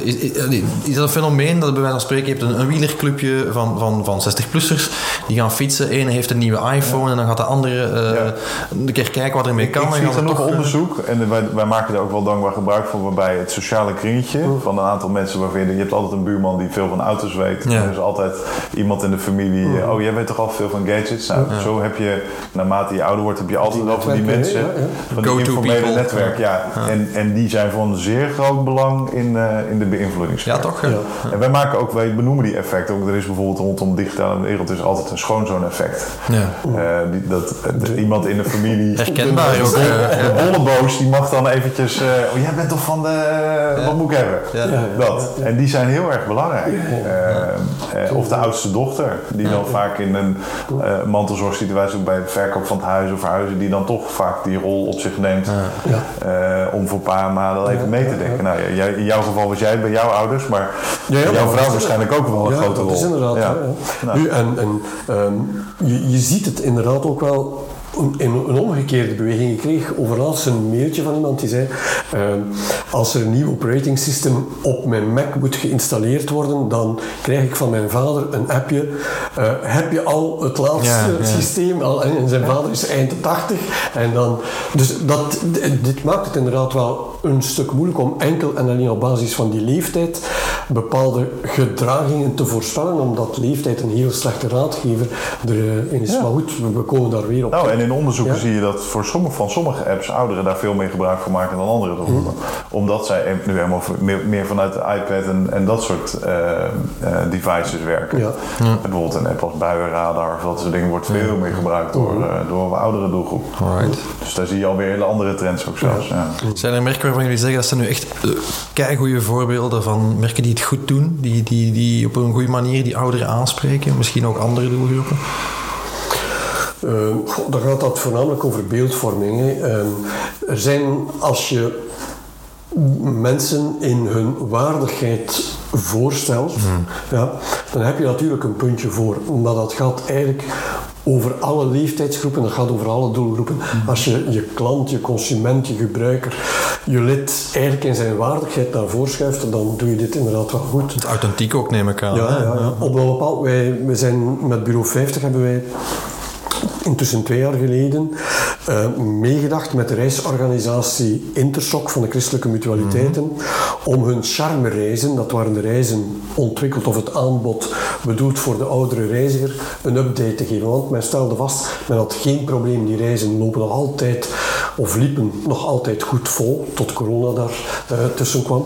[SPEAKER 1] is, dat een fenomeen dat bij wijze van spreken, je hebt een, een wielerclubje van, van, van 60-plussers, die gaan fietsen. Ene heeft een nieuwe iPhone en dan gaat de andere eh,
[SPEAKER 2] Ja.
[SPEAKER 1] een keer kijken wat ermee kan.
[SPEAKER 2] ik
[SPEAKER 1] en
[SPEAKER 2] zie genoeg
[SPEAKER 1] toch,
[SPEAKER 2] onderzoek en wij, wij maken er ook wel dankbaar gebruik van, waarbij het sociale kringetje van een aantal mensen waarvan je, je hebt altijd een buurman die veel van auto's weet.
[SPEAKER 1] Ja.
[SPEAKER 2] Er is altijd iemand in de familie, oh jij weet toch al veel van gadgets? Nou, zo heb je, naarmate je ouder wordt, heb je altijd wel van die mensen?
[SPEAKER 3] Ja,
[SPEAKER 2] van die informele netwerk. Ja. En, en die zijn van zeer groot belang in, eh, in de beïnvloedingssfeer.
[SPEAKER 1] Ja, toch?
[SPEAKER 3] Ja.
[SPEAKER 2] En wij maken ook, wij benoemen die effecten. Ook er is bijvoorbeeld rondom de digitale wereld is altijd een schoonzoon-effect.
[SPEAKER 1] Ja.
[SPEAKER 2] Eh, die, dat, iemand in de familie.
[SPEAKER 1] Herkenbaar
[SPEAKER 2] de,
[SPEAKER 1] ook,
[SPEAKER 2] de,
[SPEAKER 1] eh,
[SPEAKER 2] de bolleboos die mag dan eventjes. eh, oh, jij bent toch van de. Wat moet ik hebben?
[SPEAKER 1] Ja.
[SPEAKER 2] Dat. En die zijn heel erg belangrijk. Eh, eh, of de oudste dochter, die dan vaak in een eh mantelzorgsituatie, ook bij het verkoop van het huis of verhuizen, die dan toch vaak die rol op zich neemt.
[SPEAKER 3] Ja.
[SPEAKER 2] eh, om voor pa en ma dan even mee te denken. Nou, ja, jij- in jouw geval was jij bij jouw ouders, maar
[SPEAKER 3] Ja, ja,
[SPEAKER 2] jouw vrouw
[SPEAKER 3] dat is-
[SPEAKER 2] waarschijnlijk ook wel een
[SPEAKER 3] ja,
[SPEAKER 2] grote
[SPEAKER 3] dat
[SPEAKER 2] rol.
[SPEAKER 3] is inderdaad.
[SPEAKER 2] Ja.
[SPEAKER 3] Ja. Ja.
[SPEAKER 2] Nou.
[SPEAKER 3] Nu, en en ehm, je, je ziet het inderdaad ook wel een, een, omgekeerde beweging. Ik kreeg overlaatst een mailtje van iemand die zei: ehm, Als er een nieuw operating system op mijn Mac moet geïnstalleerd worden, dan krijg ik van mijn vader een appje. eh, heb je al het laatste
[SPEAKER 1] Ja, ja.
[SPEAKER 3] systeem? Al, en zijn vader is eind 80. En dan, dus dat, dit maakt het inderdaad wel een stuk moeilijk om enkel en alleen op basis van die leeftijd bepaalde gedragingen te voorspellen, omdat leeftijd een heel slechte raadgever erin is.
[SPEAKER 2] Ja.
[SPEAKER 3] Maar goed, we, komen daar weer op.
[SPEAKER 2] Nou, en in onderzoeken
[SPEAKER 3] Ja.
[SPEAKER 2] zie je dat voor sommige, van sommige apps ouderen daar veel meer gebruik van maken dan andere doelgroepen. Omdat zij nu helemaal meer, meer vanuit de iPad en, en dat soort eh, eh, devices werken.
[SPEAKER 3] Ja.
[SPEAKER 2] Bijvoorbeeld een app als buienradar of dat soort dingen wordt veel meer gebruikt door, eh, door een oudere doelgroep.
[SPEAKER 1] Alright.
[SPEAKER 2] Dus daar zie je alweer hele andere trends ook zelfs. Ja.
[SPEAKER 1] Zijn er merken waarvan jullie zeggen dat zijn nu echt uh, goede voorbeelden van merken die het goed doen, die, die, die op een goede manier die ouderen aanspreken, misschien ook andere doelgroepen?
[SPEAKER 3] Eh, dan gaat dat voornamelijk over beeldvorming. Ehm, er zijn, als je mensen in hun waardigheid voorstelt, ja, dan heb je natuurlijk een puntje voor. Maar dat gaat eigenlijk over alle leeftijdsgroepen, dat gaat over alle doelgroepen. Als je je klant, je consument, je gebruiker, je lid eigenlijk in zijn waardigheid naar voren schuift, dan doe je dit inderdaad wel goed.
[SPEAKER 1] Het authentiek ook neem ik aan.
[SPEAKER 3] Ja, ja, ja. op een bepaald wij, we zijn met Bureau 50 hebben wij intussen twee jaar geleden eh, meegedacht met de reisorganisatie Intersoc van de christelijke mutualiteiten om hun charme-reizen, dat waren de reizen ontwikkeld of het aanbod bedoeld voor de oudere reiziger, een update te geven. Want men stelde vast, men had geen probleem, die reizen lopen nog altijd of liepen nog altijd goed vol, tot corona daar eh, tussen kwam.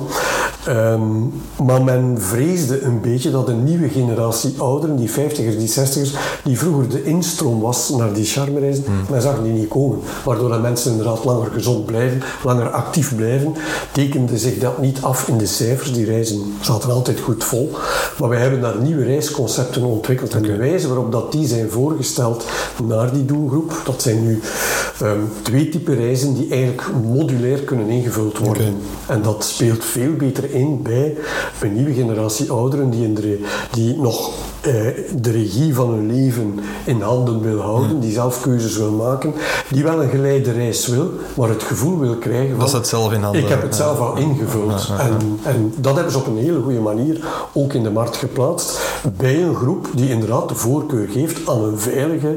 [SPEAKER 3] Ehm, maar men vreesde een beetje dat een nieuwe generatie ouderen, die 50ers, die 60ers, die vroeger de instroom was naar die charmereizen,
[SPEAKER 1] Hmm.
[SPEAKER 3] men zag die niet komen. Waardoor dat mensen inderdaad langer gezond blijven, langer actief blijven. Tekende zich dat niet af in de cijfers. Die reizen zaten altijd goed vol. Maar wij hebben daar nieuwe reisconcepten ontwikkeld. En de wijze waarop dat die zijn voorgesteld naar die doelgroep, dat zijn nu ehm, twee typen reizen die eigenlijk modulair kunnen ingevuld worden. En dat speelt veel beter in bij een nieuwe generatie ouderen die, in de, die nog eh, de regie van hun leven in handen wil houden, die zelf keuzes wil maken, die wel een geleide reis wil, maar het gevoel wil krijgen van...
[SPEAKER 1] Dat ze het zelf in handen
[SPEAKER 3] Ik heb het zelf al ingevuld. En, en dat hebben ze op een hele goede manier ook in de markt geplaatst bij een groep die inderdaad de voorkeur geeft aan een veilige,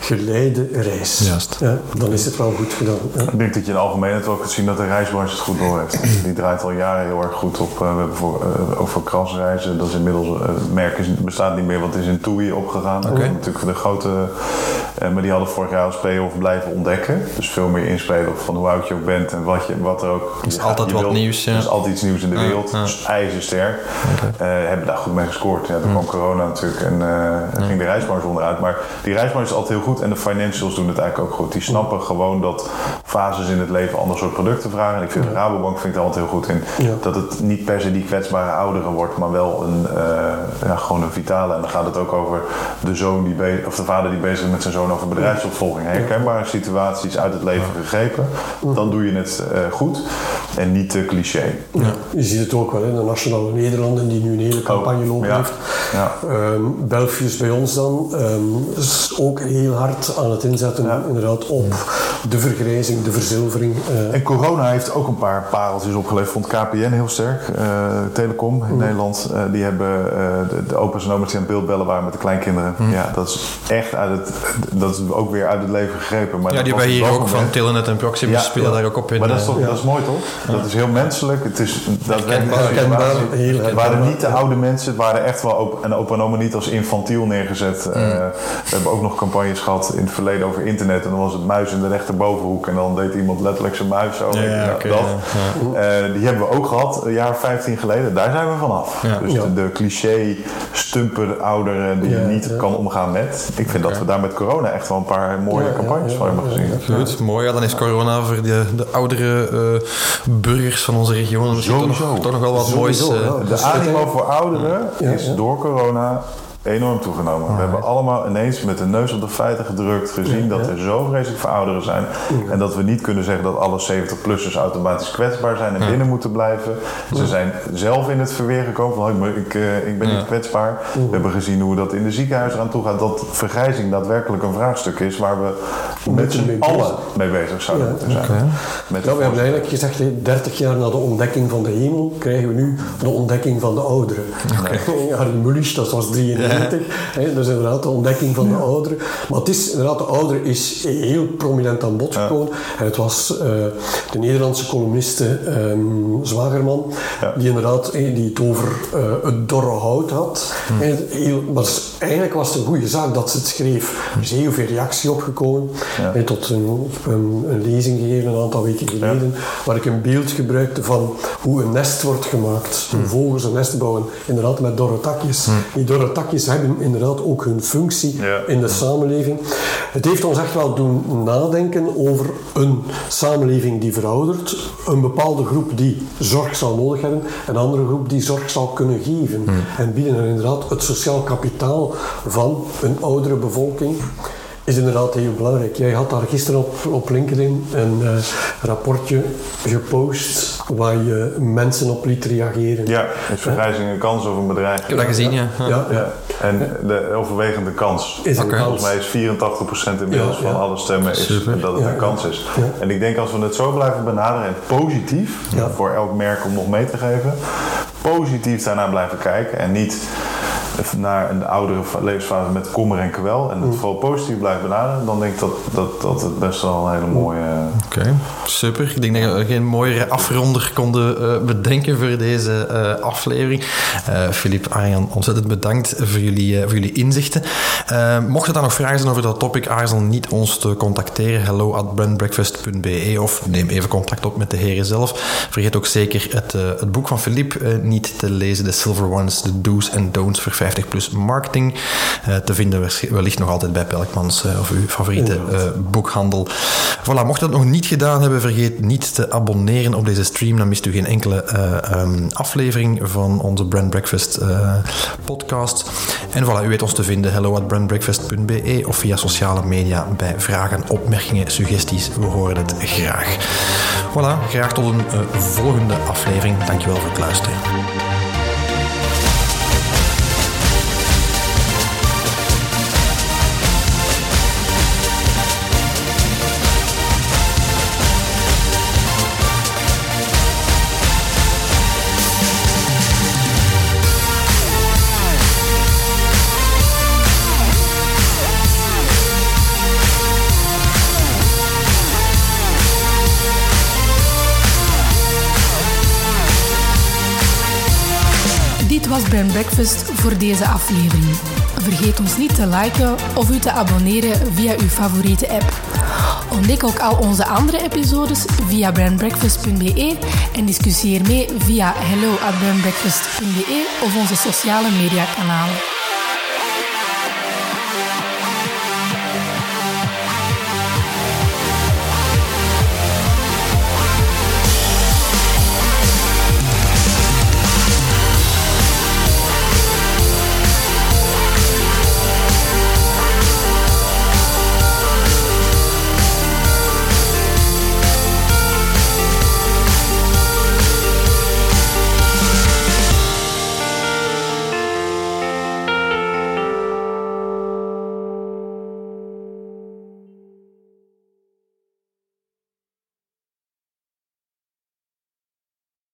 [SPEAKER 3] geleide reis.
[SPEAKER 1] Juist.
[SPEAKER 3] Ja, dan is het wel goed gedaan. Ja.
[SPEAKER 2] Ik denk dat je in de algemeenheid wel kunt zien dat de reisbranche het goed door heeft. Die draait al jaren heel erg goed op. eh, we hebben voor, eh, ook voor krasreizen. Dat is inmiddels, eh, het merk is, bestaat niet meer, want het is in TUI opgegaan. Dat is natuurlijk de grote, eh, maar die hadden vorig jaar als payoff blijven ontdekken. Dus veel meer inspelen op van hoe oud je ook bent en wat, je, wat er ook...
[SPEAKER 1] is
[SPEAKER 2] je
[SPEAKER 1] altijd wat
[SPEAKER 2] wilt-
[SPEAKER 1] nieuws, ja.
[SPEAKER 2] Er is altijd iets nieuws in de wereld.
[SPEAKER 1] ja.
[SPEAKER 2] Dus ijzersterk. Eh, hebben daar goed mee gescoord. Ja, toen kwam corona natuurlijk en eh, ging de reisbranche onderuit. Maar die reisbranche is altijd heel goed en de financials doen het eigenlijk ook goed. Die snappen gewoon dat fases in het leven ander soort producten vragen. En ik vind de Rabobank vind ik er altijd heel goed in. Dat het niet per se die kwetsbare ouderen wordt, maar wel een, eh, ja, gewoon een vitale. En dan gaat het ook over de zoon die of de vader die bezig is met zijn zoon over bedrijfsopvolging. Herkenbare situaties uit het leven gegrepen. Dan doe je het eh, goed en niet te cliché.
[SPEAKER 3] Ja. Je ziet het ook wel in de Nationale Nederlanden, die nu een hele campagne lopen
[SPEAKER 2] ja.
[SPEAKER 3] heeft.
[SPEAKER 2] Ja.
[SPEAKER 3] Ehm, Belfius bij ons dan ehm, is ook heel hard aan het inzetten
[SPEAKER 2] Ja.
[SPEAKER 3] inderdaad op de vergrijzing, de verzilvering. eh,
[SPEAKER 2] En corona heeft ook een paar pareltjes opgeleverd. Vond KPN heel sterk. Eh, Telecom in Nederland. eh, die hebben eh, de, de opa's en oma's die aan het beeld bellen waren met de kleinkinderen. Ja, dat is echt uit het... Dat is ook weer uit het leven gegrepen. Maar
[SPEAKER 1] Ja,
[SPEAKER 2] dat
[SPEAKER 1] die
[SPEAKER 2] op
[SPEAKER 1] hier
[SPEAKER 2] dat
[SPEAKER 1] ook van Telenet en Proximus
[SPEAKER 2] Ja,
[SPEAKER 1] spelen
[SPEAKER 2] ja.
[SPEAKER 1] daar ook op in.
[SPEAKER 2] Maar dat is,
[SPEAKER 1] eh,
[SPEAKER 2] toch, dat is mooi toch? Dat is heel menselijk. Het is Het waren niet de oude mensen. Het waren echt wel op, en opa en oma niet als infantiel neergezet. Eh, we hebben ook nog campagnes gehad in het verleden over internet. En dan was het muis in de rechterbovenhoek. En dan deed iemand letterlijk zijn muis zo.
[SPEAKER 1] Ja,
[SPEAKER 2] dat.
[SPEAKER 1] ja,
[SPEAKER 2] Eh, die hebben we ook gehad, een jaar of 15 geleden. Daar zijn we vanaf.
[SPEAKER 1] Ja.
[SPEAKER 2] Dus
[SPEAKER 3] Ja.
[SPEAKER 2] de, de cliché stumper ouderen die
[SPEAKER 3] Ja,
[SPEAKER 2] niet
[SPEAKER 3] ja.
[SPEAKER 2] kan omgaan met. Ik vind dat we daar met corona echt wel een paar mooie
[SPEAKER 3] Ja, ja,
[SPEAKER 2] campagnes
[SPEAKER 3] ja,
[SPEAKER 2] van hebben
[SPEAKER 3] ja,
[SPEAKER 2] gezien.
[SPEAKER 3] ja.
[SPEAKER 1] Goed, mooi. Ja, dan is corona voor de, de oudere eh, burgers van onze misschien toch, nog- toch nog wel wat
[SPEAKER 3] Sowieso,
[SPEAKER 1] moois.
[SPEAKER 3] ja.
[SPEAKER 2] De animo voor ouderen is door corona enorm toegenomen. We oh, hebben allemaal ineens met de neus op de feiten gedrukt, gezien dat er zo vreselijk veel ouderen zijn. En dat we niet kunnen zeggen dat alle 70-plussers automatisch kwetsbaar zijn en binnen moeten blijven. Ze zijn zelf in het verweer gekomen ik, ik, ik ben niet kwetsbaar. We hebben gezien hoe dat in de ziekenhuizen aan toe gaat. Dat vergrijzing daadwerkelijk een vraagstuk is waar we met z'n allen mee bezig zouden moeten zijn. Met
[SPEAKER 3] we hebben eigenlijk gezegd, 30 jaar na de ontdekking van de hemel krijgen we nu de ontdekking van de ouderen. Okay. Mulisch, dat was 33. Dat is inderdaad de ontdekking van de ouderen, Maar het is inderdaad, de ouder is heel prominent aan bod gekomen. En het was eh, de Nederlandse columniste um, Zwagerman, die inderdaad die het over eh, het dorre hout had. Hm. Maar dus, eigenlijk was het een goede zaak dat ze het schreef. Hm. Er is heel veel reactie opgekomen. gekomen. tot een, een, een, lezing gegeven een aantal weken geleden, waar ik een beeld gebruikte van hoe een nest wordt gemaakt. Hm. Hoe vogels een nest bouwen, inderdaad met dorre takjes. Die dorre takjes hebben inderdaad ook hun functie
[SPEAKER 2] Ja.
[SPEAKER 3] in de samenleving. Het heeft ons echt wel doen nadenken over een samenleving die veroudert, een bepaalde groep die zorg zal nodig hebben, een andere groep die zorg zal kunnen geven. En bieden er inderdaad het sociaal kapitaal van een oudere bevolking is inderdaad heel belangrijk. Jij had daar gisteren op, op LinkedIn een eh, rapportje gepost waar je mensen op liet reageren.
[SPEAKER 2] Ja, is vergrijzing een kans of een bedreiging?
[SPEAKER 1] Ik heb dat gezien, ja. Ja.
[SPEAKER 3] Ja,
[SPEAKER 2] Ja, en de overwegende kans.
[SPEAKER 3] Is kans.
[SPEAKER 2] Volgens mij is 84% inmiddels
[SPEAKER 3] Ja, ja.
[SPEAKER 2] van alle stemmen is
[SPEAKER 1] Super.
[SPEAKER 2] dat het
[SPEAKER 3] Ja,
[SPEAKER 2] een kans is.
[SPEAKER 3] Ja.
[SPEAKER 2] En ik denk als we het zo blijven benaderen en positief,
[SPEAKER 3] Ja.
[SPEAKER 2] voor elk merk om nog mee te geven, positief daarna blijven kijken en niet naar een oudere levensfase met kommer en kwel en het vooral positief blijft benaderen, dan denk ik dat, dat, dat het best wel een hele mooie.
[SPEAKER 1] Oké, super. Ik denk dat we geen mooiere afronder konden bedenken voor deze aflevering. Filip, Arjan, ontzettend bedankt voor jullie, voor jullie inzichten. mocht er dan nog vragen zijn over dat topic, aarzel niet ons te contacteren. Hello at brandbreakfast.be of neem even contact op met de heren zelf. Vergeet ook zeker het, uh, het boek van uh, niet te lezen, The Silver Ones, The Do's and Don'ts voor 50 plus marketing. Uh, te vinden wellicht nog altijd bij Pelkmans of uw favoriete boekhandel. Voilà, mocht je dat nog niet gedaan hebben, vergeet niet te abonneren op deze stream. Dan mist u geen enkele um, aflevering van onze Brand Breakfast podcast. En voilà, u weet ons te vinden, hello at brandbreakfast.be of via sociale media bij vragen, opmerkingen, suggesties. We horen het graag. Voilà, graag tot een uh, volgende aflevering. Dankjewel voor het luisteren.
[SPEAKER 4] Brand Breakfast voor deze aflevering. Vergeet ons niet te liken of u te abonneren via uw favoriete app. Ontdek ook al onze andere episodes via brandbreakfast.be en discussieer mee via hello@brandbreakfast.be of onze sociale media kanalen.